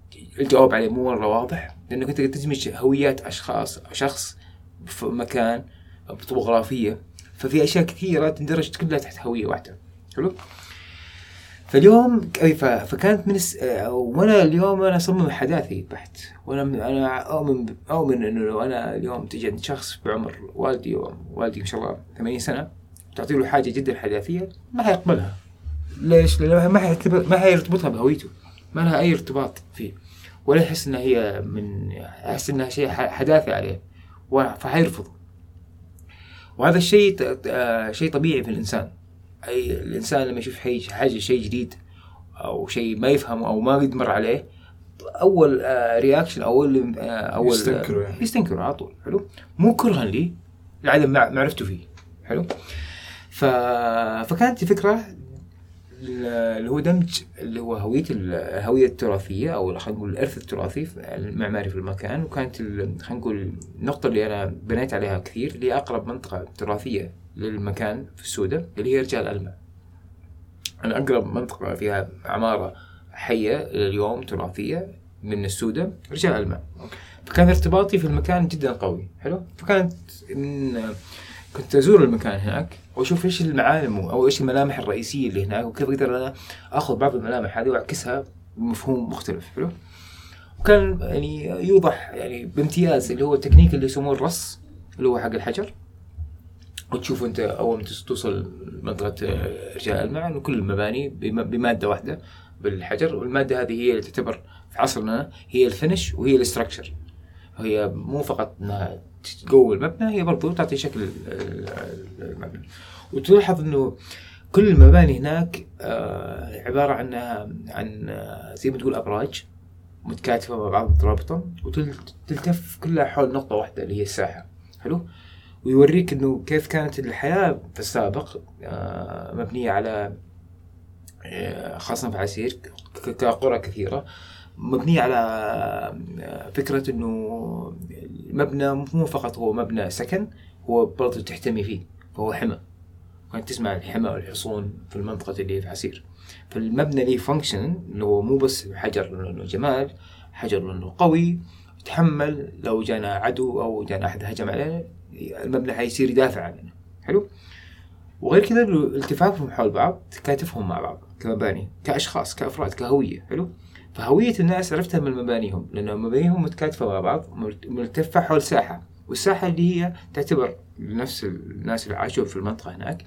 الجواب عليه مو مرة واضح لأنك أنت تدمج هويات أشخاص شخص في مكان بطبوغرافية ففي أشياء كثيرة تندرج كلها تحت هوية واحدة. حلو؟ فاليوم فكانت من الس... وأنا اليوم أنا أصمم حداثي بحت. وأنا أنا أؤمن أؤمن إنه لو أنا اليوم تجي عند شخص بعمر والدي والدي ما شاء الله 80 سنة تعطي له حاجة جدا حداثية ما حيقبلها. ليش؟ لأنه ما حيعتبر ما حيرتبطها بهويته. ما لها أي ارتباط فيه. ولا يحس إنها هي من يحس إنها شيء حداثي عليه. فحيرفض وهذا الشيء شيء طبيعي في الإنسان. أي الإنسان لما يشوف حاجة شيء جديد أو شيء ما يفهمه أو ما قد مر عليه أول رياكشن أو أول آه، أول يستنكره يعني. يستنكره على طول حلو؟ مو كرها لي لعدم معرفته فيه حلو؟ ف... فكانت الفكرة اللي هو دمج اللي هو هوية الهويه التراثية أو خلينا نقول الإرث التراثي المعماري في المكان وكانت خلينا نقول النقطة اللي أنا بنيت عليها كثير اللي أقرب منطقة تراثية للمكان في السودة اللي هي رجال الماء أنا أقرب منطقة فيها عمارة حية اليوم تراثية من السودة رجال الماء فكان ارتباطي في المكان جدا قوي حلو؟ فكانت من كنت أزور المكان هناك. وأشوف إيش المعالم أو إيش الملامح الرئيسية اللي هناك وكيف أقدر أنا آخذ بعض الملامح هذه وأعكسها بمفهوم مختلف حلو؟ وكان يعني يوضح يعني بامتياز اللي هو التكنيك اللي يسموه الرص اللي هو حق الحجر. وتشوف أنت أول ما توصل منطقة رجال ألمع إنه كل المباني بمادة واحدة بالحجر والمادة هذه هي اللي تعتبر في عصرنا هي ال finish وهي ال structure هي مو فقط إنها تقوي المبنى هي برضو تعطي شكل المبنى. وتلاحظ إنه كل المباني هناك آه، عبارة عن عن آه، زي ما تقول أبراج متكاتفة مع بعض مترابطة وتلتف كلها حول نقطة واحدة اللي هي الساحة. حلو؟ ويوريك إنه كيف كانت الحياة في السابق آه، مبنية على خاصة في عسير كقرى كثيرة. مبنية على آه، فكرة إنه المبنى مو فقط هو مبنى سكن هو برضه تحتمي فيه فهو حمى. كنت تسمع الحمى والحصون في المنطقة اللي في عسير. فالمبنى ليه فانكشن اللي هو مو بس حجر لأنه جمال حجر لأنه قوي يتحمل لو جانا عدو أو جانا أحد هجم علينا المبنى حيصير يدافع عننا حلو؟ وغير كذا التفافهم حول بعض تكاتفهم مع بعض كمباني كأشخاص كأفراد كهوية. حلو؟ فهوية الناس عرفتها من مبانيهم لأن مبانيهم متكاتفة مع بعض ملتفة حول ساحة. والساحة اللي هي تعتبر لنفس الناس اللي عاشوا في المنطقة هناك.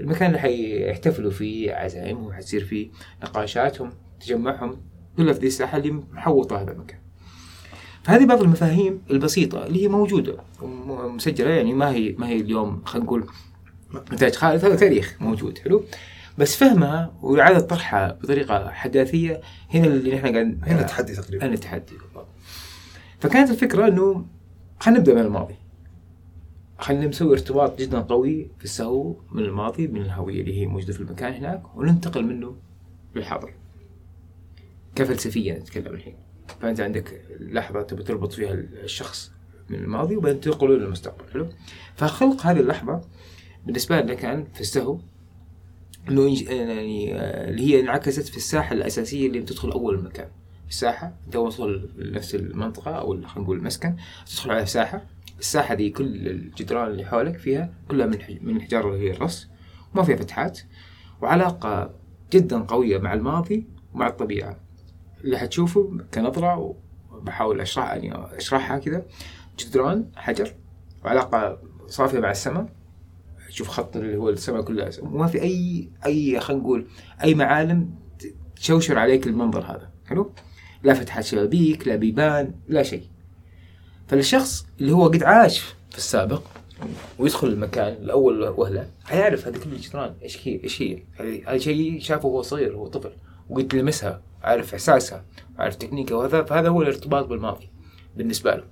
المكان اللي حيحتفلوا فيه عزائمهم وحتصير فيه نقاشاتهم تجمعهم كلها في ذي الساحة اللي محوطة هذا المكان. فهذه بعض المفاهيم البسيطة اللي هي موجودة ومسجلة يعني ما هي ما هي اليوم خلينا نقول نتاج خالد هذا تاريخ موجود حلو؟ بس فهمها وإعادة طرحها بطريقة حداثية. هنا اللي نحن قاعد هنا التحدي تقريبا. هنا التحدي فكانت الفكرة إنه خلينا نبدأ من الماضي. خلينا نسوي ارتباط جدا قوي في السهو من الماضي من الهوية اللي هي موجودة في المكان هناك وننتقل منه للحاضر. كفلسفيا نتكلم الحين. فأنت عندك لحظة تبي تربط فيها الشخص من الماضي وبعدين تنقله للمستقبل. حلو؟ فخلق هذه اللحظة بالنسبة لنا كان في السهو إنه يعني آه، اللي هي انعكست في الساحة الأساسية اللي بتدخل أول المكان الساحة أنت أول ما تدخل نفس المنطقة أو خلينا نقول المسكن تدخل على ساحه الساحة دي كل الجدران اللي حولك فيها كلها من من الحجاره اللي هي الرص وما فيها فتحات. وعلاقة جدا قوية مع الماضي ومع الطبيعة. اللي حتشوفه كنظرة وبحاول اشرح يعني أشرحها كذا. جدران حجر وعلاقة صافية مع السماء. تشوف خط اللي هو السماء كلها وما في اي أي خلينا نقول أي معالم تشوشر عليك المنظر هذا. حلو؟ لا فتحات شبابيك لا بيبان لا شيء. فالشخص اللي هو قد عاش في السابق ويدخل المكان لاول وهله حيعرف هذه كل الجدران إيش هي إيش هي؟ هذا شيء شافه وهو صغير وهو طفل وقد لمسها عارف إحساسها عارف تكنيكها وهذا فهذا هو الارتباط بالماضي بالنسبة له.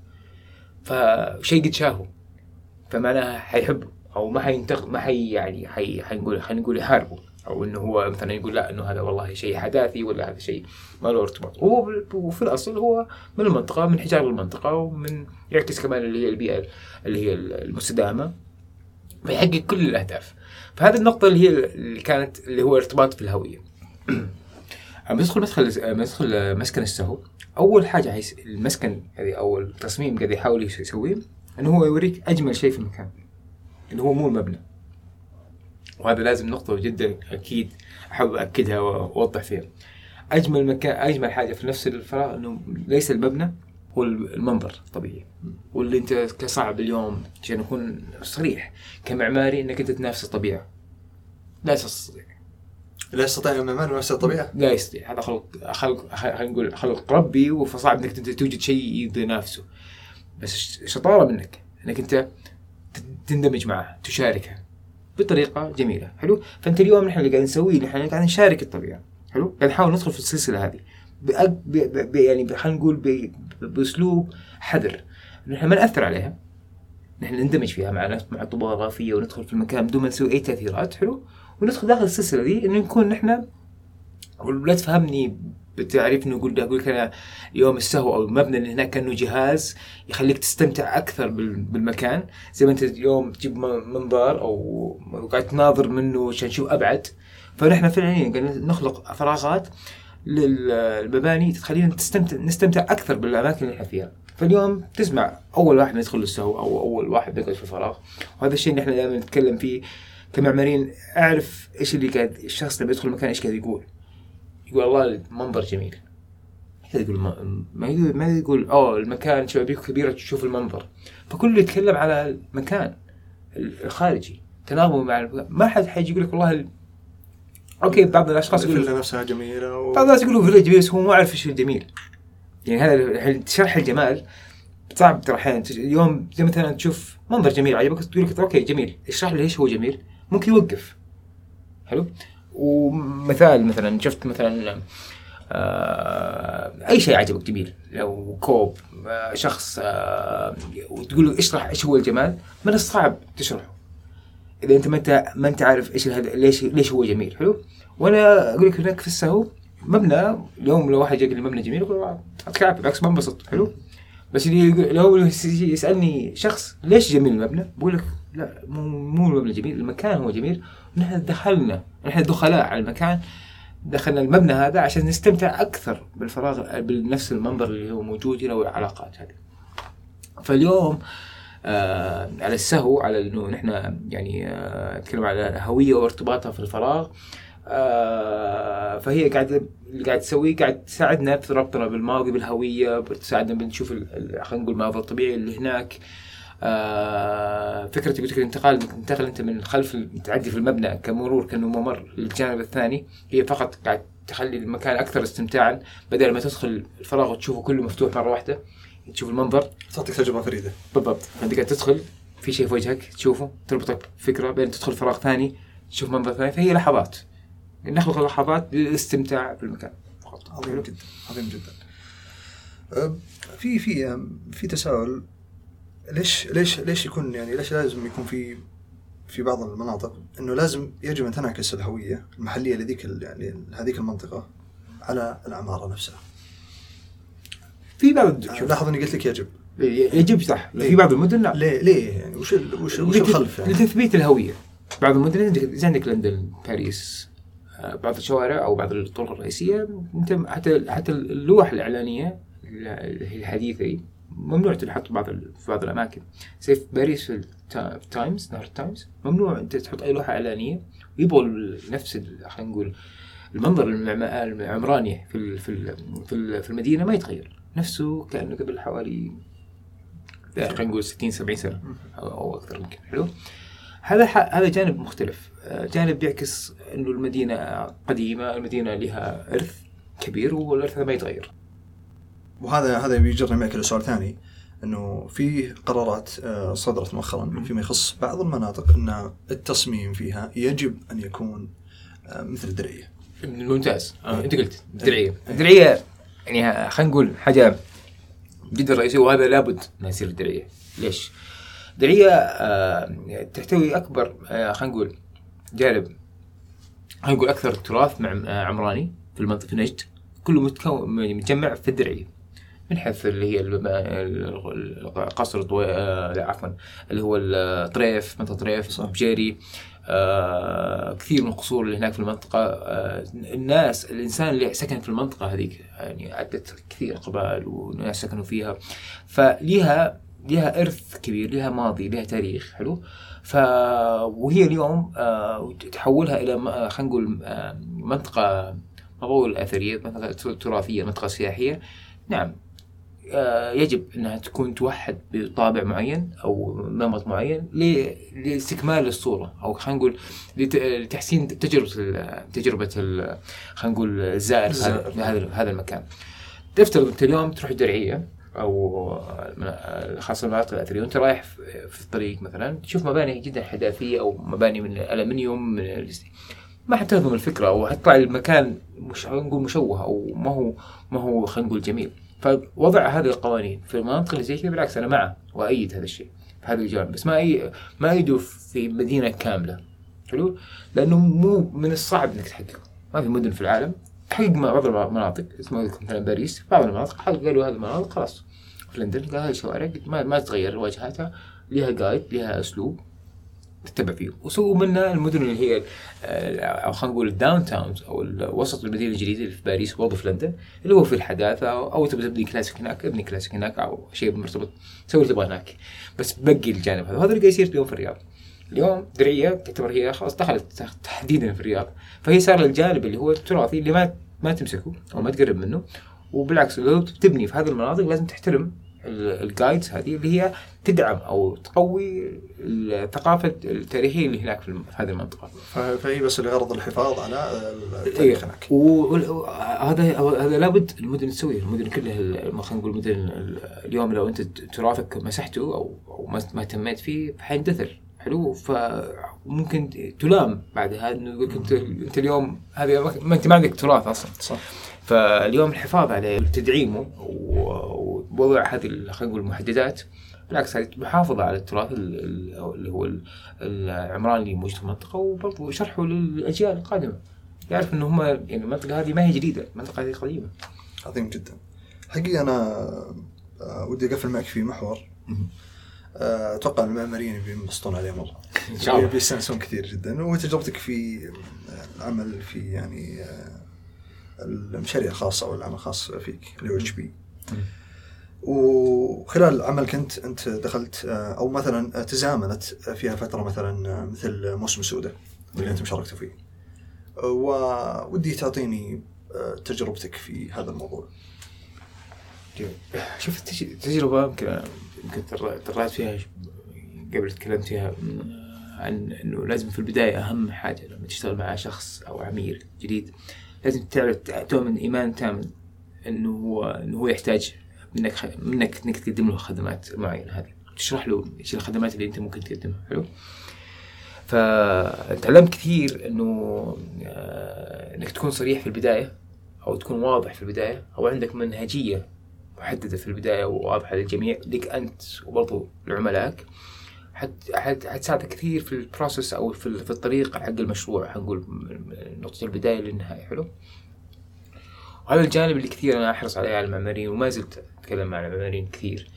فشيء قد شافه فمعناها حيحبه. أو ما حينتق ما حي يعني حي حنقول خلينا نقول يحاربه. أو إنه هو مثلا يقول لا إنه هذا والله شيء حداثي ولا هذا شيء ما له ارتباط. هو وفي الأصل هو من المنطقة من حجار المنطقة ومن يعكس كمان اللي هي البيئة اللي هي المستدامة. فيحقق كل الأهداف. فهذه النقطة اللي هي اللي كانت اللي هو ارتباط في الهوية. لما تدخل مدخل لما تدخل مسكن السهو أول حاجة المسكن أو التصميم قاعد يحاول يسويه إنه هو يوريك أجمل شيء في المكان. اللي هو مو المبنى. وهذا لازم نقطة جدا أكيد أحب أكدها وأوضح فيها. أجمل مكان أجمل حاجة في نفس الفراغ إنه ليس المبنى هو المنظر الطبيعي واللي أنت كصعب اليوم عشان أكون صريح كمعماري إنك أنت تنافس الطبيعة. لا تستطيع. لا يستطيع المعماري ينافس الطبيعة؟ لا يستطيع. هذا خلق خلق خلينا نقول خلق ربي فصعب إنك أنت توجد شيء ينافسه. بس شطاره منك؟ إنك أنت تندمج معها تشاركها بطريقة جميلة. حلو؟ فأنت اليوم نحن اللي قاعدين نسويه نحن قاعدين نشارك الطبيعة. حلو؟ قاعد نحاول ندخل في السلسلة هذه. بأب... ب... ب... يعني خلينا نقول. بأسلوب حذر. نحن ما نأثر عليها. نحن نندمج فيها مع مع الطبوغرافيه وندخل في المكان بدون ما نسوي أي تأثيرات. حلو؟ وندخل داخل السلسلة دي انه نكون نحن ولا تفهمني بتعريف انه أقول لك أنا يوم السهو أو المبنى اللي هناك كأنه جهاز يخليك تستمتع أكثر بالمكان. زي ما أنت اليوم تجيب منظار أو قاعد تناظر منه عشان تشوف أبعد. فنحن فعلا قاعدين نخلق فراغات للمباني تخلينا تستمتع نستمتع أكثر بالأماكن اللي إحنا فيها. فاليوم تسمع أول واحد يدخل للسهو أو أول واحد بيقعد في الفراغ. وهذا الشيء اللي إحنا دائما نتكلم فيه كمعماريين أعرف إيش اللي قاعد الشخص اللي بيدخل المكان إيش قاعد يقول. يقول الله المنظر جميل. يقول ما ما يقول ما يقول أوه المكان شبابيك كبيرة تشوف المنظر. فكله يتكلم على المكان الخارجي تناغم مع المكان. ما حد حيجي يقول لك والله ال... okay بعض الاشخاص الفيلا نفسها جميلة و... بعض الناس يقولوا فيلا جميل بس هو ما يعرف إيش الجميل يعني هذا الحين شرح الجمال. صعب ترى أحيانا اليوم زي مثلا تشوف منظر جميل عجبك تقول لك okay جميل. اشرح لي ليش هو جميل. ممكن يوقف. حلو؟ ومثال مثلا شفت مثلا آه أي شيء عجبك جميل؟ لو كوب آه شخص آه وتقول له اشرح إيش هو الجمال من الصعب تشرحه. إذا أنت ما أنت ما أنت عارف إيش الهد... ليش ليش هو جميل حلو؟ وأنا أقول لك هناك في السهو مبنى اليوم لو واحد يقول لي مبنى جميل أقول أتكعب بالعكس بنبسط حلو؟ بس لو يسألني شخص ليش جميل المبنى بقول لك لا مو مو المبنى جميل المكان هو جميل نحن دخلنا نحن دخلاء على المكان دخلنا المبنى هذا عشان نستمتع أكثر بالفراغ بنفس المنظر اللي هو موجود هنا والعلاقات هذه. فاليوم آه على السهو على إنه نحن يعني آه نتكلم على هوية وارتباطها في الفراغ. آه فهي قاعدة اللي قاعد تسويه قاعد تساعدنا في ربطنا بالماضي بالهوية بتساعدنا بنشوف خلينا نقول المناظر الطبيعي اللي هناك. آه فكره قلت لك الانتقال انك تنتقل أنت من خلف تعدي في المبنى كمرور كانه ممر للجانب الثاني. هي فقط قاعد تخلي المكان أكثر استمتاعا بدل ما تدخل الفراغ وتشوفه كله مفتوح مرة واحدة. تشوف المنظر. تعطيك تجربة فريدة. بالضبط. انت قاعد تدخل في شيء في وجهك تشوفه تربطك فكره بعدين تدخل فراغ ثاني تشوف منظر ثاني. فهي لحظات. نخلق لحظات للاستمتاع بالمكان فقط. عظيم جدا. عظيم جدا. في في في تساؤل. ليش ليش ليش يكون يعني ليش لازم يكون في في بعض المناطق؟ إنه لازم يجب أن تنعكس الهوية المحلية لذيك يعني هذيك المنطقة على العمارة نفسها. في بعض لاحظ إني قلت لك يجب. يجب صح. في بعض المدن لا. ليه ليه يعني؟ وش ال- وش, وش الخلف يعني؟ لتثبيت الهوية. بعض المدن عندك زي عندك لندن باريس آه، بعض الشوارع أو بعض الطرق الرئيسية. أنت حتى حتى اللوح الإعلانية الحديثة دي ممنوع تنحط بعض في بعض الأماكن. زي في باريس في التا- التايمز نهر التايمز ممنوع أنت تحط أي لوحة إعلانية. ويبغوا ال- نفس خلينا نقول المنظر العمراني في ال- في ال- في ال- في المدينة ما يتغير. نفسه كأنه قبل حوالي خلينا نقول 60 70 سنة أو أكثر يمكن. حلو؟ هذا هذا جانب مختلف. آه، جانب بيعكس إنه المدينة قديمة المدينة لها إرث كبير والإرث هذا ما يتغير. وهذا هذا بيجرني معك لسؤال ثاني إنه في قرارات آه، صدرت مؤخرا فيما يخص بعض المناطق إن التصميم فيها يجب أن يكون آه، مثل الدرعية. ممتاز آه. إيه. أنت قلت الدرعية الدرعية يعني خلينا نقول حاجة جدا رئيسية وهذا لابد إنها يصير الدرعية ليش؟ الدرعية آه تحتوي أكبر آه خلينا نقول جانب خلينا نقول أكثر تراث مع عمراني في المنطقة في نجد كله متكون متجمع في الدرعية من حيث اللي هي القصر الضوي... آه لا عفوا اللي هو الطريف منطقة طريف. بجيري. آه كثير من القصور اللي هناك في المنطقة آه الناس الإنسان اللي سكن في المنطقة هذيك يعني عدت كثير قبائل وناس سكنوا فيها. فليها ليها إرث كبير ليها ماضي ليها تاريخ حلو؟ ف وهي اليوم آه تحولها إلى خلينا نقول منطقة ما بقول أثرية منطقة تراثية منطقة سياحية. نعم. يجب إنها تكون توحد بطابع معين أو نمط معين لاستكمال الصورة أو خلينا نقول لت- لتحسين تجربة تجربة خلينا نقول الزائر هذا. هذا المكان. تفترض أنت اليوم تروح درعيه أو خاصة المناطق الأثرية وأنت رايح في الطريق مثلا تشوف مباني جدا حداثية أو مباني من الالمنيوم من ما حتهضم الفكرة أو حتطلع المكان مش نقول مشوه أو ما هو ما هو خلينا نقول جميل. فوضع هذه القوانين في المناطق اللي زي كذا بالعكس أنا معه وأيد هذا الشيء في هذا الجانب بس ما أي ما ايده في مدينة كاملة. حلو؟ لأنه مو من الصعب إنك تحققه. ما في مدن في العالم تحقق بعض المناطق اسمه مثلا باريس بعض المناطق قالوا هذه المناطق خلاص. في لندن قال هذه الشوارع ما, ما تتغير واجهاتها لها جايد لها أسلوب. تتبع فيه. وسووا منها المدن اللي هي آه، أو خلينا نقول الداون تاونز أو وسط المدينة الجديدة اللي في باريس برضه في لندن اللي هو في الحداثة أو, تبي تبني كلاسيك هناك ابني كلاسيك هناك أو شيء مرتبط سوي اللي تبغاه هناك. بس بقي الجانب هذا. وهذا اللي قاعد يصير اليوم في الرياض. اليوم درعيه تعتبر هي خلاص دخلت تحديدا في الرياض. فهي صار الجانب اللي هو التراثي اللي ما ما تمسكه أو ما تقرب منه. وبالعكس لو تبني في هذه المناطق لازم تحترم الجايدز هذه اللي هي تدعم أو تقوي الثقافة التاريخية اللي هناك في هذه المنطقة. فهي بس لغرض الحفاظ على التاريخ هناك. وهذا هذا لابد المدن تسويه، المدن كلها خلينا نقول المدن اليوم لو أنت تراثك مسحته أو أو ما اهتميت فيه حيندثر حلو؟ فممكن تلام بعد هذا انه أنت أنت اليوم هذه ما أنت ما عندك تراث أصلا. صح. فاليوم الحفاظ عليه وتدعيمه ووضع هذه خلينا نقول المحددات بالعكس هذه محافظة على التراث اللي هو العمراني اللي موجود في المنطقة وبرضه شرحه للأجيال القادمة. يعرف إنه هم يعني المنطقة هذه ما هي جديدة المنطقة هذه قديمة. عظيم جدا. حقيقه أنا آه، ودي أقفل معك في محور. آه، أتوقع المعماريين بينبسطون عليه مرة. إن شاء الله. بيستأنسون كثير جدا. وتجربتك في العمل في يعني آه، المشاريع الخاصة أو العمل الخاص فيك اللي هو اتش بي وخلال العمل كنت أنت دخلت آه، أو مثلا تزامنت فيها فترة مثلا مثل موسم سودة اللي أنت مشاركتوا فيه. ودي تعطيني تجربتك في هذا الموضوع. شوف التجربة يمكن يمكن طلعت فيها قبل تكلمت فيها عن إنه لازم في البداية أهم حاجة لما تشتغل مع شخص أو عميل جديد لازم تعرف تؤمن إيمان تام إنه هو إنه هو يحتاج منك منك إنك تقدم له خدمات معينة هذه. تشرح له إيش الخدمات اللي أنت ممكن تقدمها. حلو؟ فتعلمت كثير إنه آه، إنك تكون صريح في البداية أو تكون واضح في البداية أو عندك منهجية محددة في البداية وواضحة للجميع لك أنت وبرضو لعملائك. حتساعدك كثير في البروسيس أو في, في الطريق حق المشروع حنقول من نقطة البداية للنهايه حلو؟ وهذا الجانب اللي كثير أنا أحرص عليه على المعماريين وما زلت أتكلم مع المعماريين كثير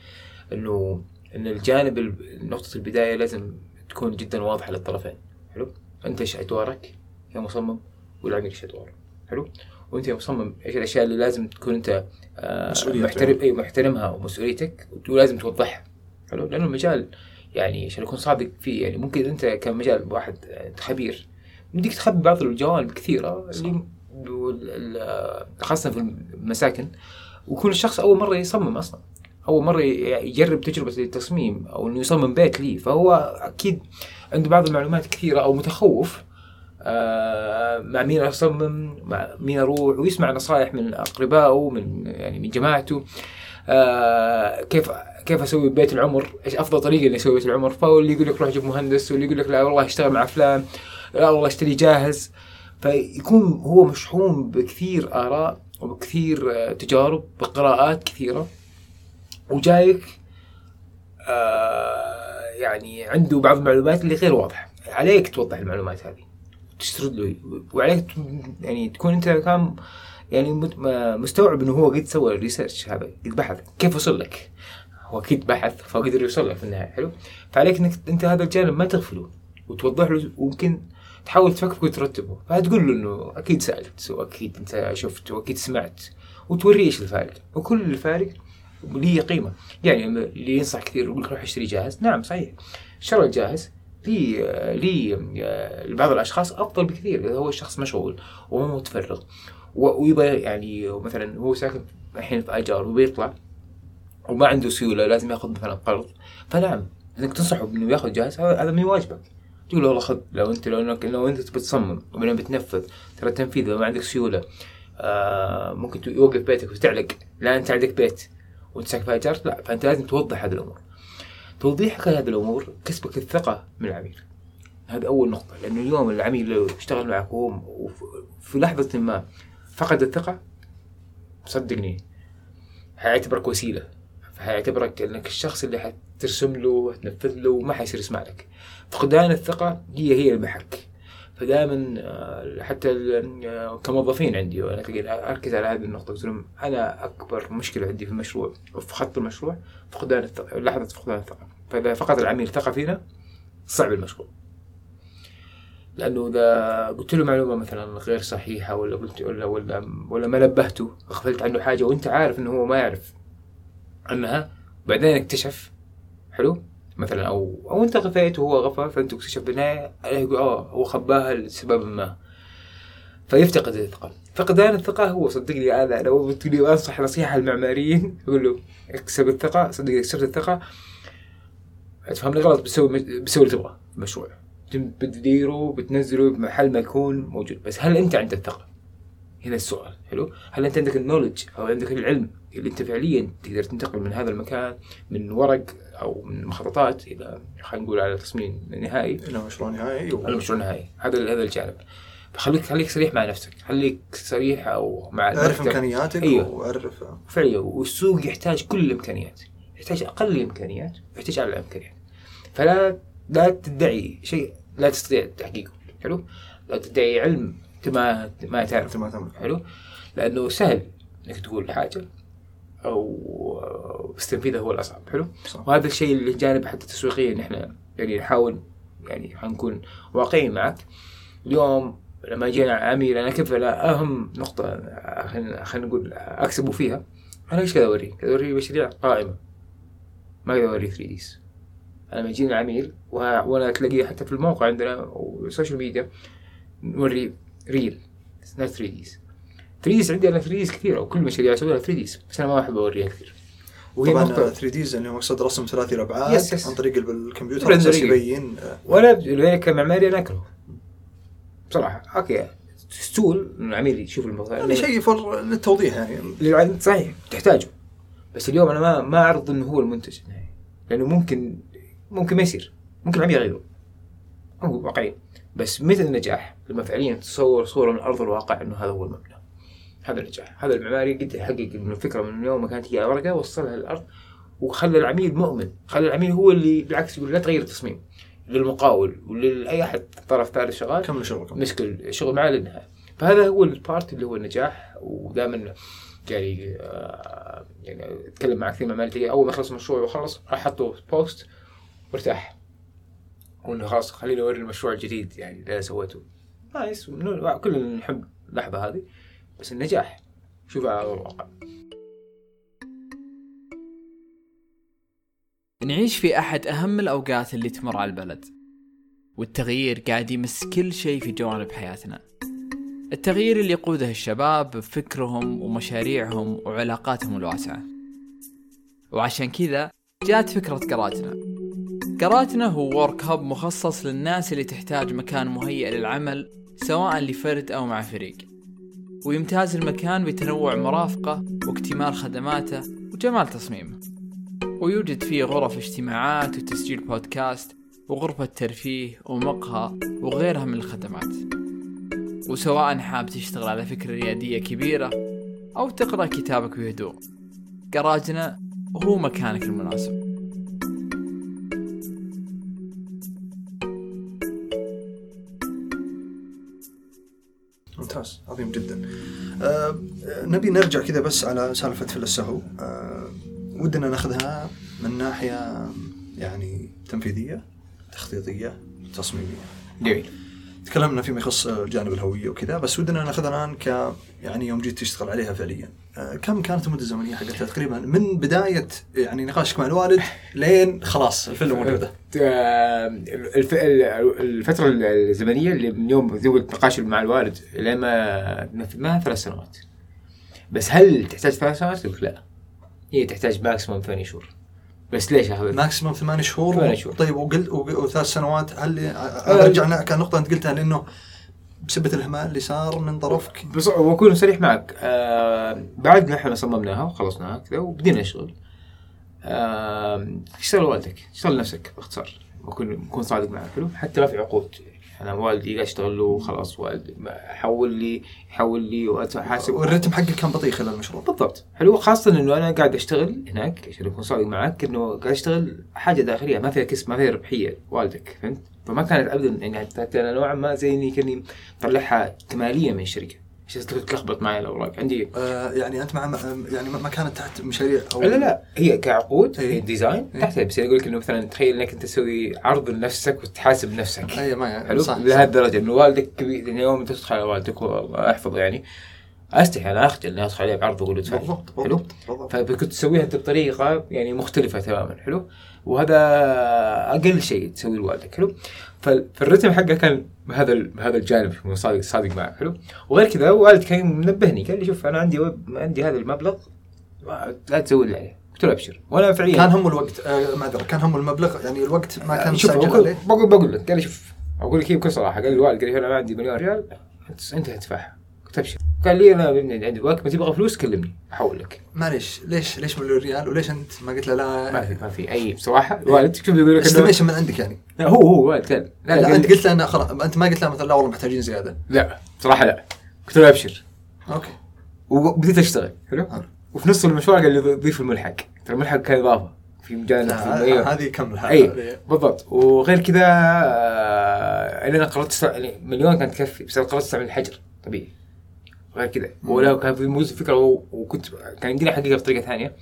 إنه إن الجانب نقطة البداية لازم تكون جدا واضحة للطرفين حلو؟ أنت إيش أدوارك يا مصمم؟ والعميل إيش ادواره حلو؟ وأنت مصمم إيش الأشياء اللي لازم تكون أنت آه محترم اي محترمها ومسؤوليتك ولازم توضحها حلو؟ لأنه المجال يعني عشان اكون صادق فيه. يعني ممكن أنت كمجال واحد أنت خبير بدك تخبي بعض الجوانب كثيرة اللي خاصة في المساكن. ويكون الشخص أول مرة يصمم أصلا. أول مرة يجرب تجربة التصميم أو إنه يصمم بيت لي فهو أكيد عنده بعض المعلومات كثيرة أو متخوف آه، مع مين اصمم مع مين أروح ويسمع نصائح من أقربائه من يعني من جماعته. آه، كيف كيف أسوي بيت العمر؟ إيش أفضل طريقة إني أسوي بيت العمر؟ فهو اللي يقول لك روح جيب مهندس واللي يقول لك لا والله اشتغل مع فلان لا والله اشتري جاهز فيكون هو مشحون بكثير آراء وبكثير آه، تجارب بقراءات كثيرة وجايك يعني عنده بعض المعلومات اللي غير واضحة عليك توضح المعلومات هذه تسرد له وعليك يعني تكون أنت كان يعني مستوعب إنه هو قد سوى الريسيرش هذا قد بحث كيف وصل لك؟ هو أكيد بحث فقدر يوصل لك في النهاية حلو؟ فعليك إنك أنت هذا الجانب ما تغفله وتوضح له وممكن تحاول تفكك وترتبه. فتقول له إنه أكيد سألت وأكيد أنت شفت وأكيد سمعت وتوريه إيش الفارق. وكل الفارق ليه قيمة. يعني اللي ينصح كثير يقول لك روح اشتري جاهز. نعم صحيح. شرى الجاهز لي لي لبعض الأشخاص أفضل بكثير إذا هو الشخص مشغول ومو متفرغ. ويبغى يعني مثلا هو ساكن الحين في اجار وبيطلع وما عنده سيولة لازم يأخذ مثلا قرض. فنعم إنك تنصحه انه يأخذ جاهز هذا من واجبك. تقول له والله خذ لو انت لو انك لو أنت بتصمم وبعدين بتنفذ ترى التنفيذ لو ما عندك سيولة آه ممكن يوقف بيتك وتعلق لا أنت عندك بيت وأنت ساكن في اجار لا فأنت لازم توضح هذه الأمور. توضيحك لهذه الأمور كسبك الثقة من العميل. هذا أول نقطة لأنه اليوم العميل لو اشتغل معك وهو في لحظة ما فقد الثقة؟ صدقني. حيعتبرك وسيلة. فحيعتبرك إنك الشخص اللي حترسم له وتنفذ له وما حيصير يسمع لك. فقدان الثقة هي هي المحك فدائما آه، حتى آه، كموظفين عندي وأنا أركز على هذه النقطة. قلت لهم أنا أكبر مشكلة عندي في المشروع وفي خط المشروع فقدان الثقه لحظة فقدان الثقة. فإذا فقد العميل ثقة فينا صعب المشروع. لأنه إذا قلت له معلومة مثلا غير صحيحة ولا قلت ولا ولا ولا ما نبهته غفلت عنه حاجة وأنت عارف إنه هو ما يعرف عنها بعدين اكتشف حلو؟ مثلا أو أو أنت غفيت وهو غفى فأنت اكتشف بالنهاية يقول آه هو خباها لسبب ما. فيفتقد الثقة. فقدان الثقة هو صدقني أنا لو لي أنصح نصيحة للمعماريين أقول له اكسب الثقة صدقني كسبت الثقة. تفهمني غلط؟ بتسوي بتسوي اللي تبغاه المشروع بتديره بتنزله بمحل ما يكون موجود. بس هل أنت عندك الثقه؟ هنا السؤال. حلو؟ هل أنت عندك النولج أو عندك العلم اللي أنت فعليا تقدر تنتقل من هذا المكان من ورق أو من مخططات إلى خلينا نقول على تصميم نهائي؟ إلى مشروع نهائي و... مشروع نهائي. هذا هذا الجانب. فخليك خليك صريح مع نفسك. خليك صريح أو مع أعرف إمكانياتك أيوه. وأعرف. فعليا. والسوق يحتاج كل الإمكانيات. يحتاج أقل الإمكانيات ويحتاج أعلى الإمكانيات. فلا لا تدعي شيء لا تستطيع تحقيقه. حلو؟ لا تدعي علم انت ما ما تعرف ما تملك حلو؟ لأنه سهل إنك تقول حاجة أو بس تنفيذها هو الأصعب. حلو؟ صح. وهذا الشيء اللي جانب حتى تسويقيا إحنا يعني نحاول يعني حنكون واقعيين معك. اليوم لما جينا عميل أنا كيف أهم نقطة خلينا نقول أكسبه فيها؟ أنا إيش كذا اوريه؟ كذا اوريه مشاريع قائمة. ما أقدر اوريه 3 ديز لما يجيني عميل وأنا تلاقيه حتى في الموقع عندنا والسوشيال ميديا نوري ريل نوت 3 ديز. 3 ديز عندي أنا 3 ديز كثير أو كل مشاريع أسويها 3 ديز بس أنا ما أحب أوريها كثير. وهي طبعا 3 ديز اللي هو مقصد رسم ثلاثي الابعاد يس يس. عن طريق الكمبيوتر أساس يبين وأنا كمعماري أنا اكره بصراحة أوكي. ستول العميل يشوف الموضوع يعني شيء فر للتوضيح يعني. صحيح تحتاجه. بس اليوم أنا ما ما أعرض إنه هو المنتج. النهائي لأنه ممكن ممكن ما يصير. ممكن العميل يغيره. واقعي. بس مثل النجاح؟ لما فعليا تصور صورة من أرض الواقع إنه هذا هو المبنى. هذا النجاح. هذا المعماري قد يحقق من الفكرة من يوم ما كانت هي ورقة وصلها للأرض وخلى العميل مؤمن. خلى العميل هو اللي بالعكس يقول لا تغير التصميم. للمقاول ولأي أحد طرف ثالث شغال كمل شغلك مسك الشغل معاه للنهاية. فهذا هو ال part اللي هو النجاح. ودائما يعني يعني أتكلم مع كثير من أول ما خلص المشروع وخلص راح حطه post وارتاح وانه خلاص خليني أوري المشروع الجديد يعني اللي أنا سويته. nice. كلنا نحب اللحظة هذه. بس النجاح. شوف على الواقع. نعيش في أحد أهم الأوقات اللي تمر على البلد. والتغيير قاعد يمس كل شيء في جوانب حياتنا. التغيير اللي يقوده الشباب بفكرهم ومشاريعهم وعلاقاتهم الواسعة. وعشان كذا جات فكرة قراتنا. قراتنا هو ورك هاب مخصص للناس اللي تحتاج مكان مهيئ للعمل سواء لفرد أو مع فريق. ويمتاز المكان بتنوع مرافقه واكتمال خدماته وجمال تصميمه. ويوجد فيه غرف اجتماعات وتسجيل بودكاست وغرفة ترفيه ومقهى وغيرها من الخدمات. وسواء حاب تشتغل على فكرة ريادية كبيرة أو تقرأ كتابك بهدوء جراجنا هو مكانك المناسب. ممتاز عظيم جدا. أه نبي نرجع كذا بس على سالفة فل السهو أه ودنا ناخذها من ناحية يعني تنفيذية تخطيطية تصميمية. جميل. تكلمنا فيما يخص الجانب الهوية وكذا بس ودنا ناخذها الآن ك يعني يوم جيت تشتغل عليها فعليا. أه كم كانت المدة الزمنية حقتها؟ تقريبا من بداية يعني نقاشك مع الوالد لين خلاص الفيلم موجودة الفترة الزمنية اللي من يوم ذوق النقاش مع الوالد لين ما نفذناها ثلاث سنوات. بس هل تحتاج ثلاث سنوات؟ لا. هي تحتاج maximum ثمانية شهور. بس ليش اخذت؟ maximum ثمان شهور ثمان شهور. طيب وقلت وثلاث سنوات هل رجعنا كان نقطة أنت قلتها لأنه بسبة الإهمال اللي صار من طرفك. بس وأكون صريح معك آه بعد ما إحنا صممناها وخلصناها كذا وبدينا نشتغل. آه اشتغل والدك اشتغل نفسك باختصار بكون بكون صادق معك. حلو حتى ما في عقود. أنا والدي قاعد اشتغل له خلاص والدي حول لي يحول لي واتحاسب والرتم حقك كان بطيء خلال المشروع. بالضبط. حلو. خاصة إنه أنا قاعد أشتغل هناك عشان اكون صادق معك إنه قاعد أشتغل حاجة داخلية ما فيها كسب ما فيها ربحية. والدك فهمت؟ فما كانت ابدا يعني حتى أنا نوعا ما زي إني كأني مطلعها كماليه من الشركة. تلخبط معي الأوراق عندي. آه يعني أنت مع يعني ما كانت تحت مشاريع أو لا لا هي كعقود إيه. هي design إيه. تحتها. بس يقول لك إنه مثلا تخيل إنك أنت تسوي عرض لنفسك وتحاسب نفسك. اي ما يعني حلو؟ صح لهذه الدرجه إنه والدك كبير يعني يوم تدخل على والدك واحفظه يعني أستحي أنا اخجل إني أدخل عليه بعرض وأقول له بالضبط حلو؟ بالضبط فكنت تسويها انت بطريقة يعني مختلفة تماما حلو؟ وهذا أقل شيء تسويه لوالدك حلو؟ فال- فالرتم حقه كان بهذا بهذا الجانب صادق صادق معك حلو؟ وغير كذا والد كان منبهني قال لي شوف أنا عندي عندي هذا المبلغ لا تزود لي عليه. قلت له أبشر. وأنا فعليا كان هم الوقت آه معذره كان هم المبلغ يعني الوقت ما كان شوف بقول, بقول, بقول لك قال لي شوف أقول لك هي بكل صراحة قال لي الوالد قال لي أنا عندي مليون ريال انت أنت تدفعها. قلت أبشر. قال لي أنا عندي وقت ما تبغى فلوس كلمني احول لك معليش ليش ليش مليون ريال؟ وليش أنت؟ ما قلت له ما لا في ما في أي بصراحة. الوالد شوف يقول لك؟ estimation من عندك يعني. لا، هو هو والد قال لا, قال أنت قلت له انه خلاص أنت ما قلت له مثلا لا والله محتاجين زيادة. لا صراحة لا. قلت له أبشر. okay. وبديت أشتغل. حلو. وفي نص المشروع قال لي ضيف الملحق. ترى الملحق كان إضافة. في لا، أيوه. هذه كمل اي بالضبط. وغير كذا آه، أنا قررت يعني مليون كانت تكفي بس أنا قررت أستعمل الحجر طبيعي. غير كذا ولا كان في موز فكرة وكنت كان يمديني احققها بطريقة ثانية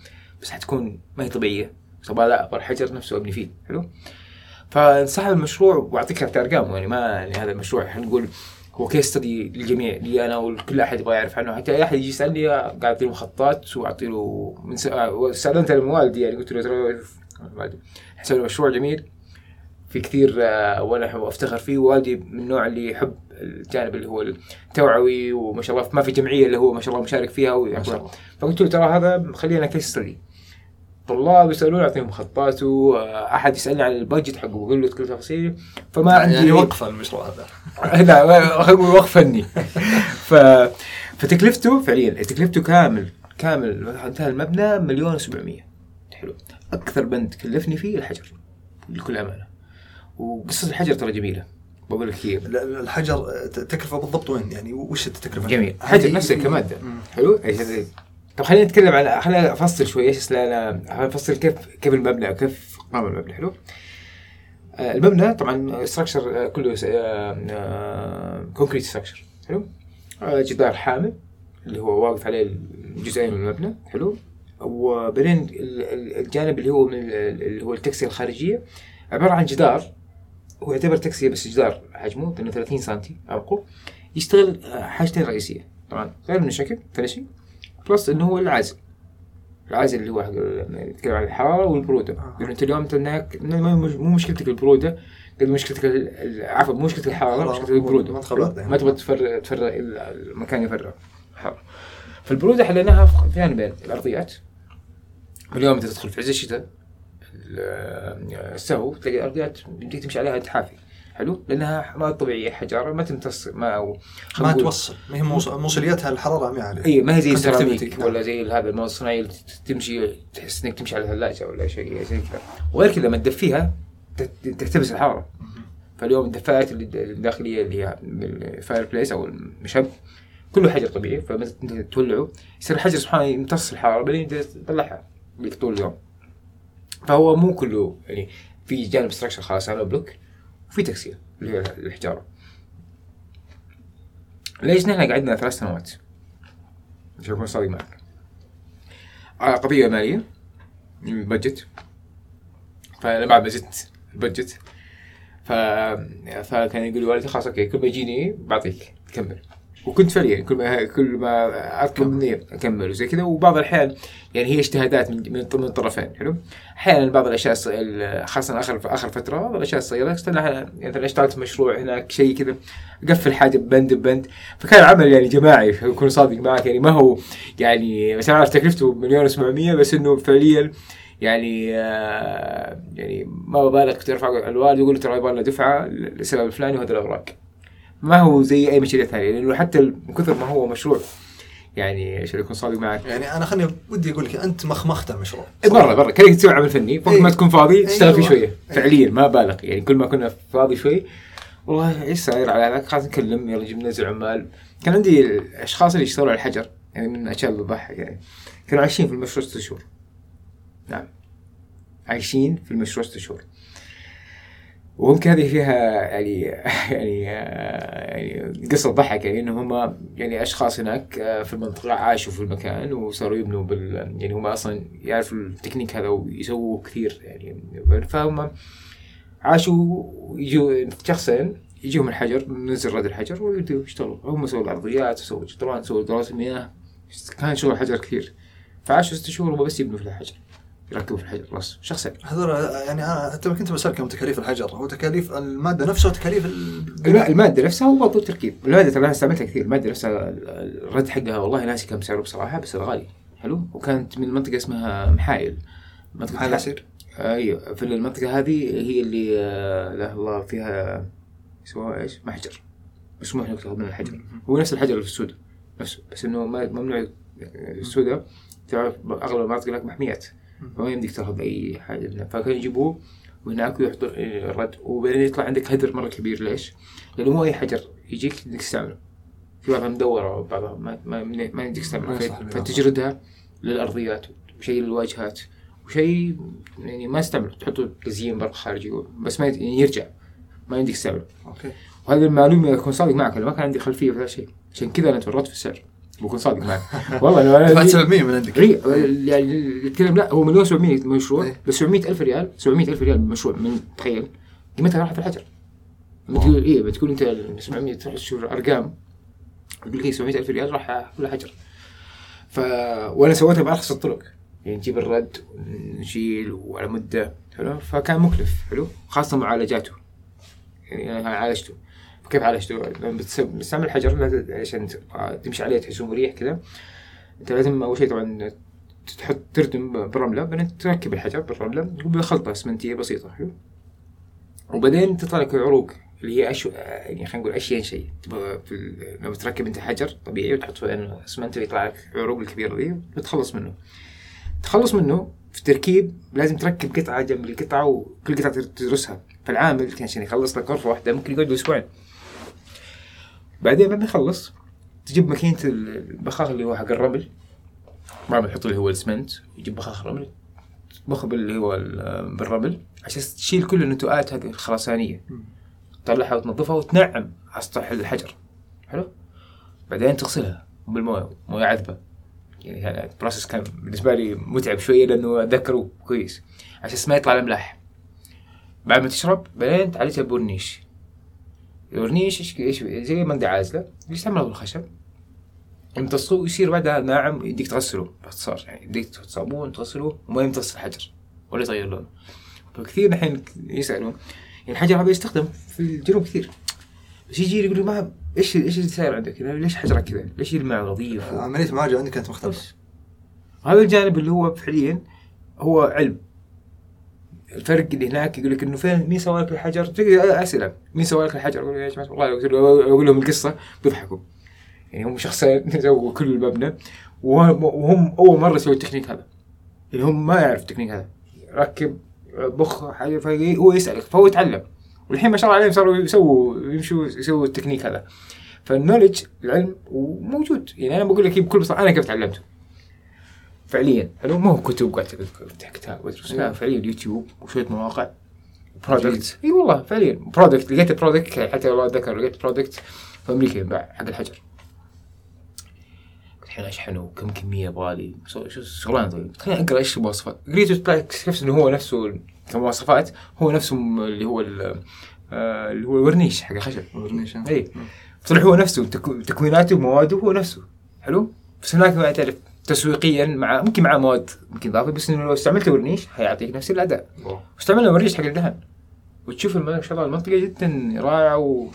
بس حتكون ما هي طبيعية. بس أبغى لا أبغى الحجر نفسه ابني فيه. حلو؟ فانسحب المشروع وأعطيك حتى ارقام يعني ما يعني هذا المشروع. خلينا نقول هو كيس ستدي للجميع. لي أنا وكل أحد يبغى يعرف عنه. حتى أي أحد يجي يسألني قاعد أعطي له مخططات وأعطي له من. آه، استأذنت من والدي يعني قلت له ترى حسوي مشروع جميل. في كثير آه، وأنا أفتخر فيه والدي من النوع اللي يحب الجانب اللي هو التوعوي وما شاء الله ما في جمعية اللي هو ما شاء الله مشارك فيها ما شاء الله. فقلت له ترى هذا خلينا كيس ستدي طلاب يسألون أعطيهم مخططاته آه، احد يسألني عن البادجت حقه بقول له كل تفاصيل فما عندي يعني وقفه المشروع هذا لا نقول وقف فني ف فتكلفته فعليا تكلفته كامل كامل انتهى المبنى مليون و700 حلو. أكثر بند كلفني فيه الحجر بكل أمانة. وقصة الحجر ترى جميلة. بقول لك هي. ال- الحجر آه، تكلفه بالضبط وين؟ يعني وش التكلفه جميل. حجر نفسه كمادة. مم. حلو؟ طب خلينا نتكلم على خلينا أفصل شوي. إيش لا افصل كيف كيف المبنى كيف قام المبنى. حلو؟ آه، المبنى طبعا ستراكشر كله concrete structure حلو؟ آه، جدار حامل اللي هو واقف عليه الجزئين من المبنى. حلو؟ وبعدين ال- ال- الجانب اللي هو من ال- اللي هو التكسية الخارجية عبارة عن جدار هو يعتبر تكسية بس جدار حجمه لأنه 30 سم عمقه يشتغل آه، حاجتين رئيسية طبعا غير من الشكل finishing plus إنه هو العازل. العازل اللي هو حق يتكلم عن الحرارة والبرودة. لأنه أنت اليوم أنت مو مشكلتك البرودة قد مشكلتك عفوا مو مشكلتك الحرارة مشكلتك البرودة. ما يعني. تبغى تفرغ تفرغ المكان يفرغ الحراره فالبرودة حليناها في جانبين الأرضيات. اليوم أنت تدخل في عز الشتاء ال- السهو تلاقي الارضيات يمديك تمشي عليها تحافي حلو؟ لأنها ما طبيعية حجارة ما تمتص ما خلينا ما توصل. ما هي موص- موصليتها الحرارة ما عاليه اي ما هي زي. السيراميك. ولا زي هذا المواد الصناعيه تمشي تحس إنك تمشي على ثلاجه ولا شيء زي كذا. وغير كذا لما تدفيها تحتبس الحرارة. فاليوم الدفاءات اللي- الداخلية اللي هي ال fireplace أو المشب كله حجر طبيعي. فلما تولعه يصير الحجر سبحان الله يمتص الحرارة بعدين تطلعها لك طول اليوم. فهو مو كله يعني في جانب structure خلاص على بلوك وفي تكسية اللي هي الحجاره ليش نحن قعدنا ثلاث سنوات؟ عشان اكون صادق معك. على قضية مالية budget فأنا بعد ما زدت ال budget ف... فكان يقول لي والدي خلاص okay كل ما يجيني بعطيك كمل وكنت فعليا كل ما كل ما أطلب مني أكمل وزي كذا. وبعض الأحيان يعني هي اجتهادات من من الطرفين حلو؟ أحيانا بعض الأشياء خاصة آخر آخر فترة بعض الأشياء الصغيرة مثلا اشتغلت مشروع هناك شيء كذا أقفل حاجة ببند ببند فكان عمل يعني جماعي اكون صادق معك. يعني ما هو يعني مثلا عارف تكلفته مليون و700 بس إنه فعليا يعني آه يعني ما ببالغ كنت أرفع الوالد يقول ترى يبغى لنا دفعة للسبب الفلاني وهذا الأوراق. ما هو زي أي مشاريع ثانية لأنه حتى من كثر ما هو مشروع يعني عشان اكون صادق معك. يعني أنا خليني ودي أقول لك أنت مخمخت المشروع. برا برا. كأنك تسوي عمل فني فوق إيه. ما تكون فاضي تشتغل فيه أيوة. شوية. إيه. فعليا ما بالغ يعني كل ما كنا فاضي شوي والله إيش صاير على هذاك؟ خلاص نكلم يلا جيب ننزل عمال. كان عندي الأشخاص اللي يشتغلوا على الحجر يعني من الاشياء اللي تضحك يعني كانوا عايشين في المشروع ست شهور. نعم. عايشين في المشروع ست شهور. وممكن هذه فيها يعني يعني يعني قصة ضحك يعني إنه هم يعني أشخاص هناك في المنطقة عاشوا في المكان وصاروا يبنوا بال يعني هم أصلا يعرفوا التكنيك هذا ويسووا كثير يعني فهم عاشوا يجوا شخصين يجيهم الحجر ننزل رد الحجر ويبدوا يشتغلوا. هم سووا الأرضيات سووا طبعا سووا دورات المياه كان شغل حجر كثير. فعاشوا ست شهور وبس يبنوا في الحجر. يركبوا في الحجر بس شخصين هذول يعني أنا حتى كنت بسألك عن تكاليف الحجر. هو تكاليف المادة نفسها وتكاليف لا المادة نفسها هو برضه التركيب المادة ترى أنا استعملتها كثير. المادة نفسها الرد حقها والله ناسي كم سعره بصراحة بس غالي حلو؟ وكانت من منطقة اسمها محايل. منطقة محايل عسير أيوه. في المنطقة هذه هي اللي لا الله فيها يسموها إيش؟ محجر. مسموح انك تأخذ من الحجر. هو نفس الحجر اللي في السودان نفسه بس إنه ممنوع السودان تعرف أغلب المناطق هناك محميات. فما يمديك تاخذ أي حاجة فكانوا يجيبوه وهناك ويحطوا الرد وبعدين يطلع عندك هدر مرة كبير. ليش؟ لأنه مو أي حجر. يجيك بدك تستعمله. في بعضها مدوره وبعضها ما ما, ما يمديك تستعمله. فتجردها للأرضيات. وشيء للواجهات. وشيء يعني ما استعمله تحطه تزيين برا خارجي بس ما يعني يرجع. ما يمديك تستعمله. okay. وهذه المعلومة اكون صادق معك أنا ما كان عندي خلفية في هذا الشيء. عشان كذا أنا تورطت في السعر بكون صادق معك. والله أنا دفعت 700 من عندك. يعني نتكلم لا هو مليون 700 مشروع إيه. بس 700 ألف ريال 700 ألف ريال مشروع من تخيل. قيمتها راحت في الحجر. بتقول إيه بتقول أنت 700 تروح تشوف أرقام. يقول لك 700 ألف ريال راح كلها حجر ف وأنا سويتها بأرخص الطرق. يعني نجيب الرد ونشيل وعلى مدة حلو؟ فكان مكلف حلو؟ خاصة معالجاته يعني أنا عالجته. كيف عالجته؟ لما بتستعمل الحجر عشان تمشي عليه تحسه مريح كذا. أنت لازم أول شيء طبعا تحط تردم برملة بعدين تركب الحجر بالرملة بخلطه اسمنتيه بسيطة حلو؟ وبعدين تطلع لك عروق اللي هي أشو... يعني خلينا نقول أشياء شيء. في لما تركب أنت حجر طبيعي وتحط فيه اسمنت يطلع لك عروق الكبيرة دي بتخلص منه. تخلص منه في التركيب لازم تركب قطعة جنب القطعة وكل قطعة تدرسها. فالعامل عشان يخلص لك غرفة واحدة ممكن يقعد أسبوعين. بعدين بعد ما يخلص تجيب ماكينة البخاخ اللي هو حق الرمل. ما يحط اللي هو الاسمنت يجيب بخاخ رمل. تطبخه باللي هو بالرمل عشان تشيل كل النتوءات هذه الخرسانية. تطلعها وتنظفها وتنعم على سطح الحجر. حلو؟ بعدين تغسلها بالموية. موية عذبة. يعني هذا ال process كان بالنسبة لي متعب شوية لأنه أتذكره كويس. عشان ما يطلع الأملاح بعد ما تشرب بعدين تعالجها بورنيش الورنيش إيش إيش زي مادة عازلة يستعملها بالخشب. يمتصوه ويصير بعدها ناعم يديك تغسله باختصار يعني يديك صابون تغسله وما يمتص الحجر. ولا يغير لونه فكثير الحين يسألون. يعني الحجر هذا يستخدم في الجنوب كثير. بس يجي يقول ما إيش إيش اللي صاير عندك؟ ليش حجرك كذا؟ ليش الماء نظيف؟ عملية المعالجة عندك كانت مختلفة. هذا الجانب اللي هو فعليا هو علم. الفرق اللي هناك يقول لك إنه فين مين سوى لك الحجر؟ أسئلة. مين سوى لك الحجر؟ أقول يا جماعة والله أقول لهم القصة بيضحكوا. يعني هم شخصين سووا كل المبنى وهم أول مرة يسووا التكنيك هذا. يعني هم ما يعرف التكنيك هذا. ركب بخ حاجة هو يسالك فهو يتعلم. والحين ما شاء الله عليهم صاروا يسووا يمشوا يسووا التكنيك هذا. فال knowledge العلم موجود يعني أنا بقول لك بكل بساطه أنا كيف تعلمته. فعليا. حلو ما هو كتب قاعد تفتح كتاب وادرس لا فعليا يوتيوب وشوية مواقع. product إي والله فعليا. product لقيت product حتى والله أتذكر لقيت product في أمريكا ينباع حق الحجر. الحين اشحنه كم كمية يبغالي؟ شو شغلانه طيب خليني أقرأ إيش المواصفات قريت اكتشفت إنه هو نفسه كمواصفات هو نفسه اللي هو آه، اللي هو الورنيش حق الخشب الورنيش إي. طلع هو نفسه تكويناته ومواده هو نفسه. حلو؟ بس هناك ما تعرف تسويقيا مع ممكن مع مواد ممكن إضافة بس إنه لو استعملت ورنيش حيعطيك نفس الأداء. واستعملنا ورنيش حق الدهن وتشوف ما شاء الله المنطقة جدا رائعة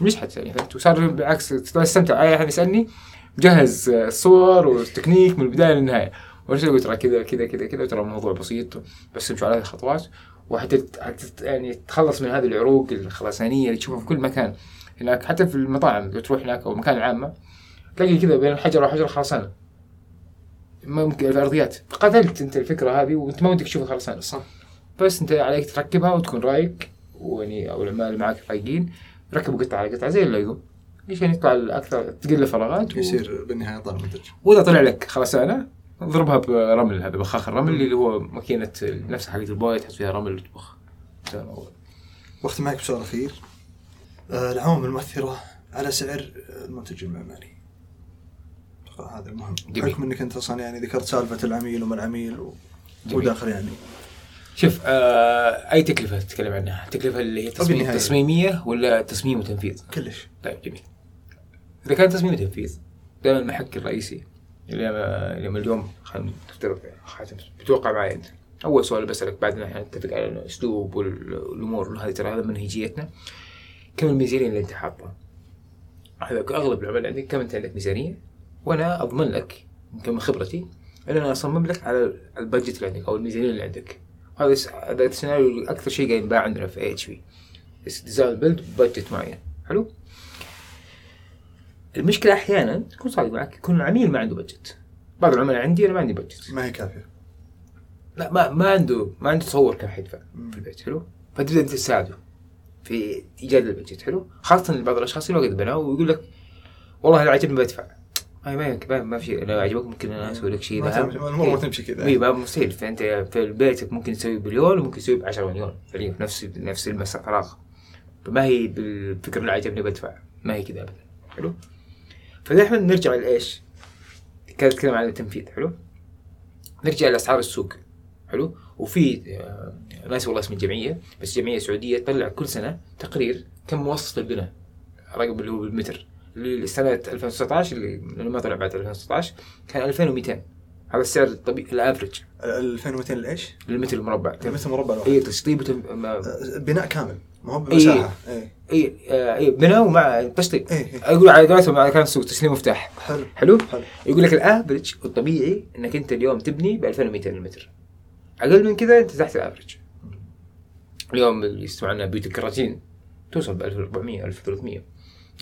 ونجحت يعني. فهمت وصار بالعكس تستمتع. أي أحد يسألني مجهز الصور والتكنيك من البداية للنهاية. قلت ترى كذا كذا كذا كذا ترى الموضوع بسيط. بس امشوا على هذه الخطوات. وحتى يعني تتخلص من هذه العروق الخرسانية اللي تشوفها في كل مكان. هناك حتى في المطاعم لو تروح هناك أو المكان العامه تلاقي كذا بين الحجر وحجر خرسانة. ممكن الارضيات قتلت أنت الفكرة هذه وأنت ما ودك تشوفها خرسانه صح. بس أنت عليك تركبها وتكون رايق ويعني أو العمال اللي معك رايقين ركبوا قطعة على قطعة زي الليجو عشان يطلع أكثر تقل فراغات و... يصير بالنهاية يطلع منتج وإذا طلع لك خرسانه اضربها برمل هذا بخاخ الرمل اللي هو ماكينة نفسها حقت البويه تحط فيها رمل وتطبخ واختم معك بسؤال أخير. آه، العوامل المؤثرة على سعر المنتج المعماري. هذا المهم. بحكم إنك أنت أصلا يعني ذكرت سالفة العميل وما العميل و... وداخل يعني شوف آه أي تكلفة تتكلم عنها؟ التكلفه اللي هي تصميم. تصميمية ولا تصميم وتنفيذ؟ كلش طيب جميل. إذا كان تصميم وتنفيذ دائما المحك الرئيسي اللي من اليوم خلينا نفترض حاتم بتوقع معي أنت. أول سؤال بسألك بعد ما نتفق على الاسلوب وال- والأمور هذه ترى هذا منهجيتنا. كم الميزانية اللي أنت حاطها؟ هذا أغلب العمل عندك كم أنت عندك ميزانية؟ وأنا اضمن لك يمكن من خبرتي ان أنا اصمم لك على ال budget اللي عندك أو الميزانية اللي عندك. هذا هذا السيناريو أكثر شيء قاعد ينباع عندنا في اتش بي. design build budget معين. حلو؟ المشكلة أحيانا تكون صادق معك يكون العميل ما عنده budget. بعض العملاء عندي أنا ما عندي budget. ما هي كافية لا ما ما عنده ما عنده تصور كم حيدفع في البيت حلو فتبدا انت تساعده في إيجاد البجت حلو خاصة بعض الأشخاص اللي وقت بناه ويقول لك والله اذا عجبني بدفع ما ما ما, ما في لو عجبك ممكن أنا أسوي لك شيء ذهب. الأمور ما تمشي كذا اي مستحيل. فأنت في بيتك ممكن تسوي بليون وممكن تسوي ب 10 مليون. فعليا في نفس نفس المسا فراغ فما هي بالفكرة اللي عجبني بدفع. ما هي كذا ابدا. حلو؟ فدائما نرجع لإيش؟ كانت نتكلم عن التنفيذ. حلو؟ نرجع لأسعار السوق. حلو؟ وفي آه، ناس والله اسم الجمعيه بس جمعية سعودية تطلع كل سنة تقرير كم مواصفه البناء. رقم اللي هو بالمتر. اللي سنه 2019 اللي ما طلع بعد 2019 كان 2200 هذا السعر الطبيعي ال average 2200 إيش؟ للمتر المربع. مثل مربع الواحد اي تشطيب. ما- بناء كامل. ما هو إيه. بمساحة. اي اي آه، اي بناء ومع تشطيب. اي إيه. أقول على قولتهم على كان السوق تسليم مفتاح. حلو. حلو؟ حلو. يقول لك ال average الطبيعي إنك أنت اليوم تبني ب 2200 المتر أقل من كذا أنت تحت الافرج اليوم اللي يسمعنا بيوت الكراتين توصل ب 1400 1300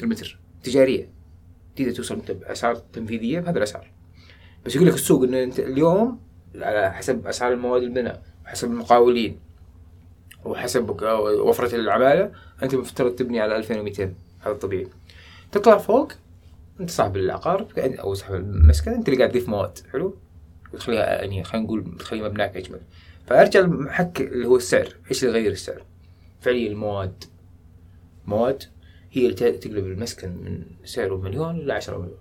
المتر تجارية. تقدر توصل أنت بأسعار تنفيذية بهذه الأسعار. بس يقول لك السوق إن أنت اليوم على حسب أسعار المواد البناء وحسب المقاولين وحسب وفرة العمالة أنت مفترض تبني على 2200 هذا الطبيعي. تطلع فوق أنت صاحب العقار أو صاحب المسكن أنت اللي قاعد تضيف مواد. حلو؟ وتخليها يعني خلينا نقول تخلي مبناك أجمل. فأرجع المحك اللي هو السعر. إيش اللي يغير السعر؟ فعليا المواد. مواد هي اللي تقلب المسكن من سعره مليون ل 10 مليون.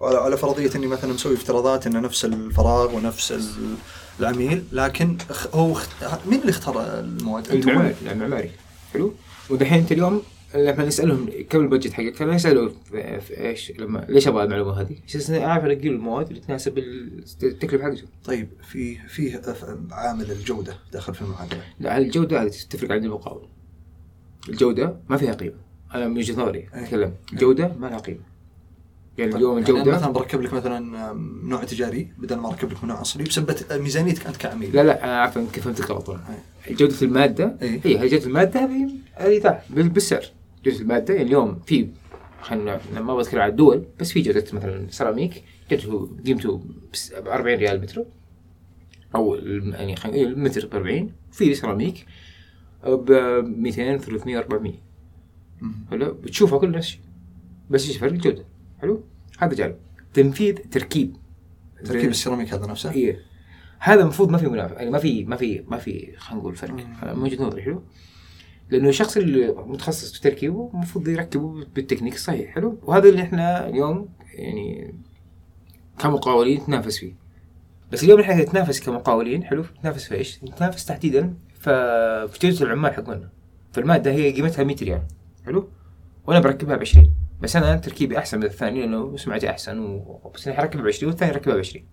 على فرضية إني مثلا مسوي افتراضات إنه نفس الفراغ ونفس ال- العميل لكن هو اخت- مين اللي اختار المواد؟ المعماري المعماري حلو؟ ودحين أنت اليوم لما نسألهم كم البادجت حقك كانوا يسالوا في في إيش؟ لما ليش أبغى المعلومة هذه؟ عشان اعرف انقي المواد اللي تناسب التكلفه حقته طيب في أف- عامل الجودة داخل في المعادلة. لا الجودة هذه تفرق عند المقاول. الجودة ما فيها قيمة. أنا من وجهه نظري أي. اتكلم الجوده ما لها قيمة. يعني اليوم يعني الجودة؟ مثلا بركب لك مثلا نوع تجاري بدل ما أركب لك نوع أصلي بسبه ميزانيتك أنت كعميل. لا لا أنا عارف إنك فهمتك غلط. أي. جودة المادة؟ إيه. هي جودة المادة هذه بالسعر. جودة المادة يعني اليوم في خلينا ما بتكلم على الدول بس في جودة مثلا سيراميك جودته قيمته ب 40 ريال متر أو يعني المتر ب 40 في سيراميك ب 200 300 400 مم. حلو؟ بتشوفها كل نفس الشيء بس إيش فرق؟ الجوده حلو؟ هذا جانب. تنفيذ تركيب. تركيب السيراميك هذا نفسه؟ إيه. هذا المفروض ما في منافسه يعني ما في ما في ما في خلينا نقول فرق. من وجهه نظري حلو؟ لأنه الشخص اللي متخصص في تركيبه المفروض يركبه بالتكنيك الصحيح حلو؟ وهذا اللي إحنا اليوم يعني كمقاولين نتنافس فيه. بس اليوم إحنا نتنافس كمقاولين حلو؟ نتنافس في إيش؟ نتنافس تحديدا في جودة العمال حقنا. فالمادة هي قيمتها 100 ريال. حلو؟ وأنا بركبها ب 20 بس أنا تركيبي أحسن من الثاني لأنه سمعتي أحسن و... بس أنا حركبها ب 20 والثاني يركبها ب 20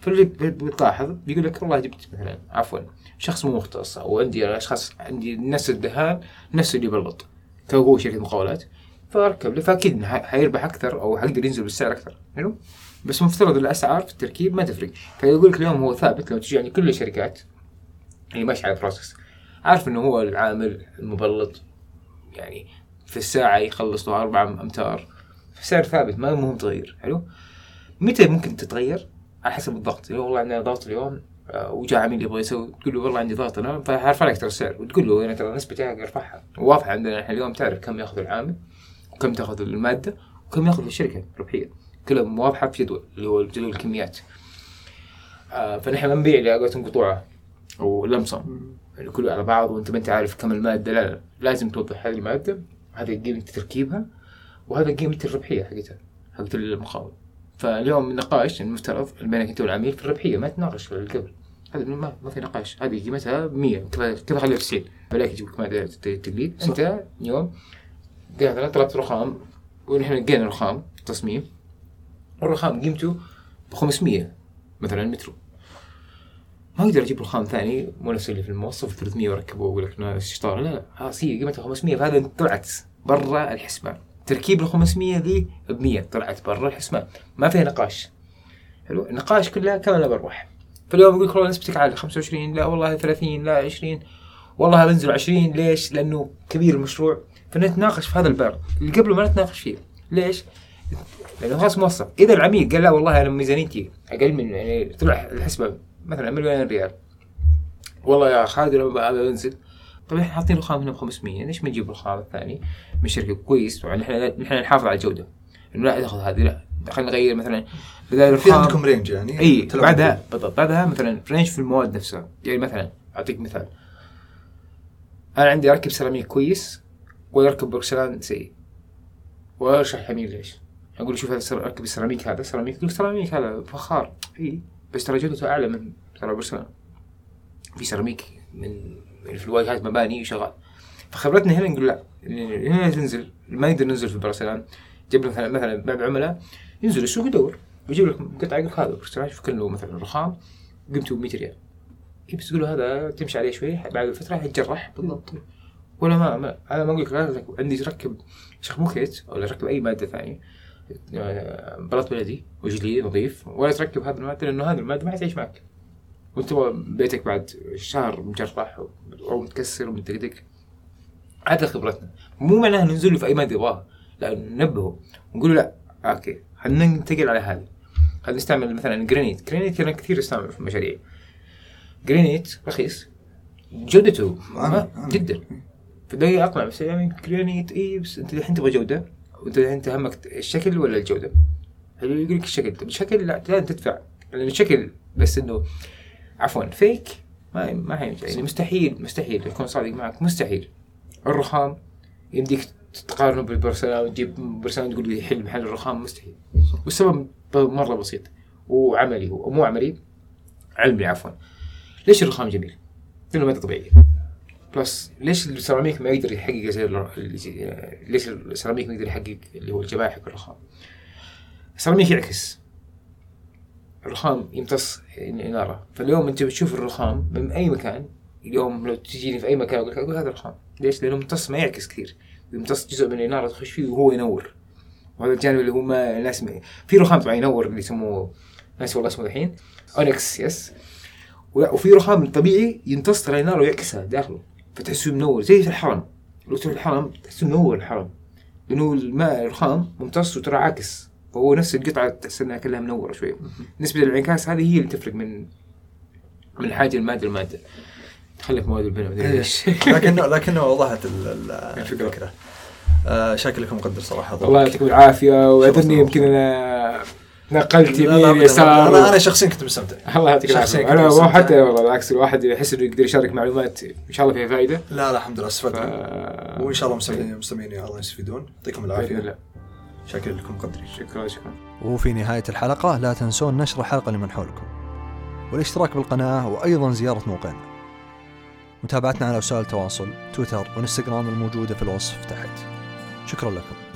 فاللي بتلاحظ بيقول لك والله جبت مثلا عفوا شخص مو مختص أو عندي أشخاص عندي نفس الدهان نفس اللي يبلط فهو شركه مقاولات. فأركب له فأكيد إنه ح- حيربح أكثر أو حيقدر ينزل بالسعر أكثر. حلو؟ بس مفترض الأسعار في التركيب ما تفرق. فيقول لك اليوم هو ثابت لو تجي يعني كل الشركات اللي ماشية على بروسس عارف إنه هو العامل المبلط يعني في الساعة يخلص له أربعة أمتار. سعر ثابت ما مهم تغير حلو؟ متى ممكن تتغير؟ على حسب الضغط. يعني والله عندنا ضغط اليوم آه، وجاء عميل يبغى يسوي تقول له والله عندي ضغط أنا فحرفع لك ترى السعر. وتقول له أنا ترى نسبتي أرفعها. واضحه عندنا إحنا اليوم تعرف كم ياخذ العامل وكم تاخذ المادة وكم ياخذ الشركة ربحيه كلها واضحة في جدول اللي هو جدول الكميات. آه فنحن ما نبيع اللي قولتهم قطوعة أو لمسه كله على بعض وأنت ما أنت عارف كم المادة. لا لا لازم توضح هذه المادة. هذه قيمة تركيبها وهذا قيمة الربحية حقتها حقت المقاول. فاليوم النقاش المفترض بينك انت والعميل في الربحية ما تناقش في قبل هذا ما, ما في نقاش. هذه قيمتها 100 كيف اخليها 90 بلاك يجيب لك مادة تقليد. أنت اليوم مثلا طلبت رخام ونحن لقينا رخام تصميم. والرخام قيمته ب 500 مثلا مترو. ما أقدر أجيب رخام ثاني مو نفس اللي في الموصف 300 واركبه واقول لك شطاره لا لا خلاص هي قيمتها 500 فهذا طلعت برا الحسبان تركيب ال 500 ذي ب 100 طلعت برا الحسبان ما فيها نقاش. حلو؟ النقاش كلها كما بروح. فاليوم يقول لك والله نسبتك عالية. 25 لا والله 30 لا 20 والله بنزل 20 ليش؟ لأنه كبير المشروع. فنتناقش في هذا الباب. اللي قبله ما نتناقش فيه. ليش؟ لأنه خلاص موصف إذا العميل قال لا والله أنا ميزانيتي أقل من يعني طلع الحسبة مثلا مليون ريال. والله يا خالد أنا بنزل طيب إحنا حاطين رخام هنا ب 500 ليش ما نجيب الرخام الثاني من شركة كويس نحن نحن نحافظ على الجودة. إنه لا تاخذ هذه لا. خلينا نغير مثلا بدل في عندكم range يعني؟ إي بعدها بالضبط بعدها مثلا range في المواد نفسها. يعني مثلا أعطيك مثال. أنا عندي اركب سيراميك كويس ويركب بورسلان سيء. واشرح العميل ليش؟ أقول شوف هذا اركب السيراميك هذا سيراميك. يقول سيراميك هذا فخار. إي بس ترى جودته أعلى من ترى بورسلان في سيراميك من في الواجهات مباني شغال. فخبرتنا هنا نقول لا هنا تنزل ما نقدر ننزل في برسلان جيب مثلا مثلا بعض عملاء ينزل السوق يدور. ويجيب لك قطعة يقول هذا برسلان شوف كله مثلا رخام قيمته 100 ريال. بس تقول هذا تمشي عليه شوي بعد فتره يتجرح. بالضبط. ولا ما, ما أنا ما أقول لك عندي تركب شخموكيت ولا تركب أي مادة ثانية. بلاط بلدي وجديد نظيف. ولا تركب هذا المادة لأنه هذا المادة ما حتعيش معك. وانت بيتك بعد شهر مجرح أو متكسر ومتدقدق. هذا خبرتنا. مو معناها ننزل له في أي ماده يبغاها لا ننبهه. ونقول له لا okay خلينا ننتقل على هذه خلينا نستعمل مثلا جرانيت جرانيت أنا كثير استعمل في المشاريع. جرانيت رخيص. جودته جدا. فده اقنع بس يعني جرانيت اي بس أنت الحين تبغى جودة؟ وأنت الحين تهمك الشكل ولا الجودة؟ يقول لك الشكل؟ طيب الشكل لا تدفع. لأن الشكل بس إنه عفوا فيك ما ما حينفع يعني مستحيل مستحيل يكون صادق معك. مستحيل. الرخام يمديك تقارنه بالبرسلان وتجيب برسلان تقول لي يحل محل الرخام مستحيل. والسبب مرة بسيط وعملي مو عملي علمي عفوا. ليش الرخام جميل؟ لأنه ماده طبيعيه plus ليش السيراميك ما يقدر يحقق زي ليش السيراميك ما يقدر يحقق اللي هو الجمال حق الرخام؟ السيراميك يعكس. الرخام يمتص الاناره فاليوم أنت بتشوف الرخام من أي مكان اليوم لو تجيني في أي مكان أقول لك هذا الرخام. ليش؟ لأنه ممتص ما يعكس كثير. يمتص جزء من الاناره تخش فيه وهو ينور. وهذا الجانب اللي هو ما الناس في رخام طبعا ينور اللي يسموه ناس والله اسمه الحين أونكس يس وفي رخام طبيعي يمتص الاناره ويعكسها داخله فتحسه منور زي في الحرم. لو تروح الحرم تحسه منور الحرم. لأنه الماء الرخام ممتص وترى عاكس. فهو نفس القطعة تحس إنها كلها منورة شوي. نسبه الانعكاس هذه هي اللي تفرق من من الحاجة المادة. المادة. خليك مواد البناء إيه. ليش. لكنه لكنه وضحت الفكرة. آه شكلكم لكم مقدر صراحة. الله يعطيكم العافية واعذرني يمكن أنا نقلت يمين يسار. أنا أنا شخصيا كنت مستمتع. الله يعطيك العافية. أنا مو حتى والله بالعكس الواحد يحس إنه يقدر يشارك معلومات إن شاء الله فيها فائده لا لا الحمد لله استفدنا ف... وإن شاء الله مستمعين مستمعين الله يستفيدون. يعطيكم العافية. شكرا لكم مقدرين شكرا شكرا. وفي نهاية الحلقة لا تنسون نشر الحلقة لمن حولكم. والاشتراك بالقناة وأيضا زيارة موقعنا. متابعتنا على وسائل التواصل تويتر وإنستغرام الموجودة في الوصف تحت. شكرا لكم.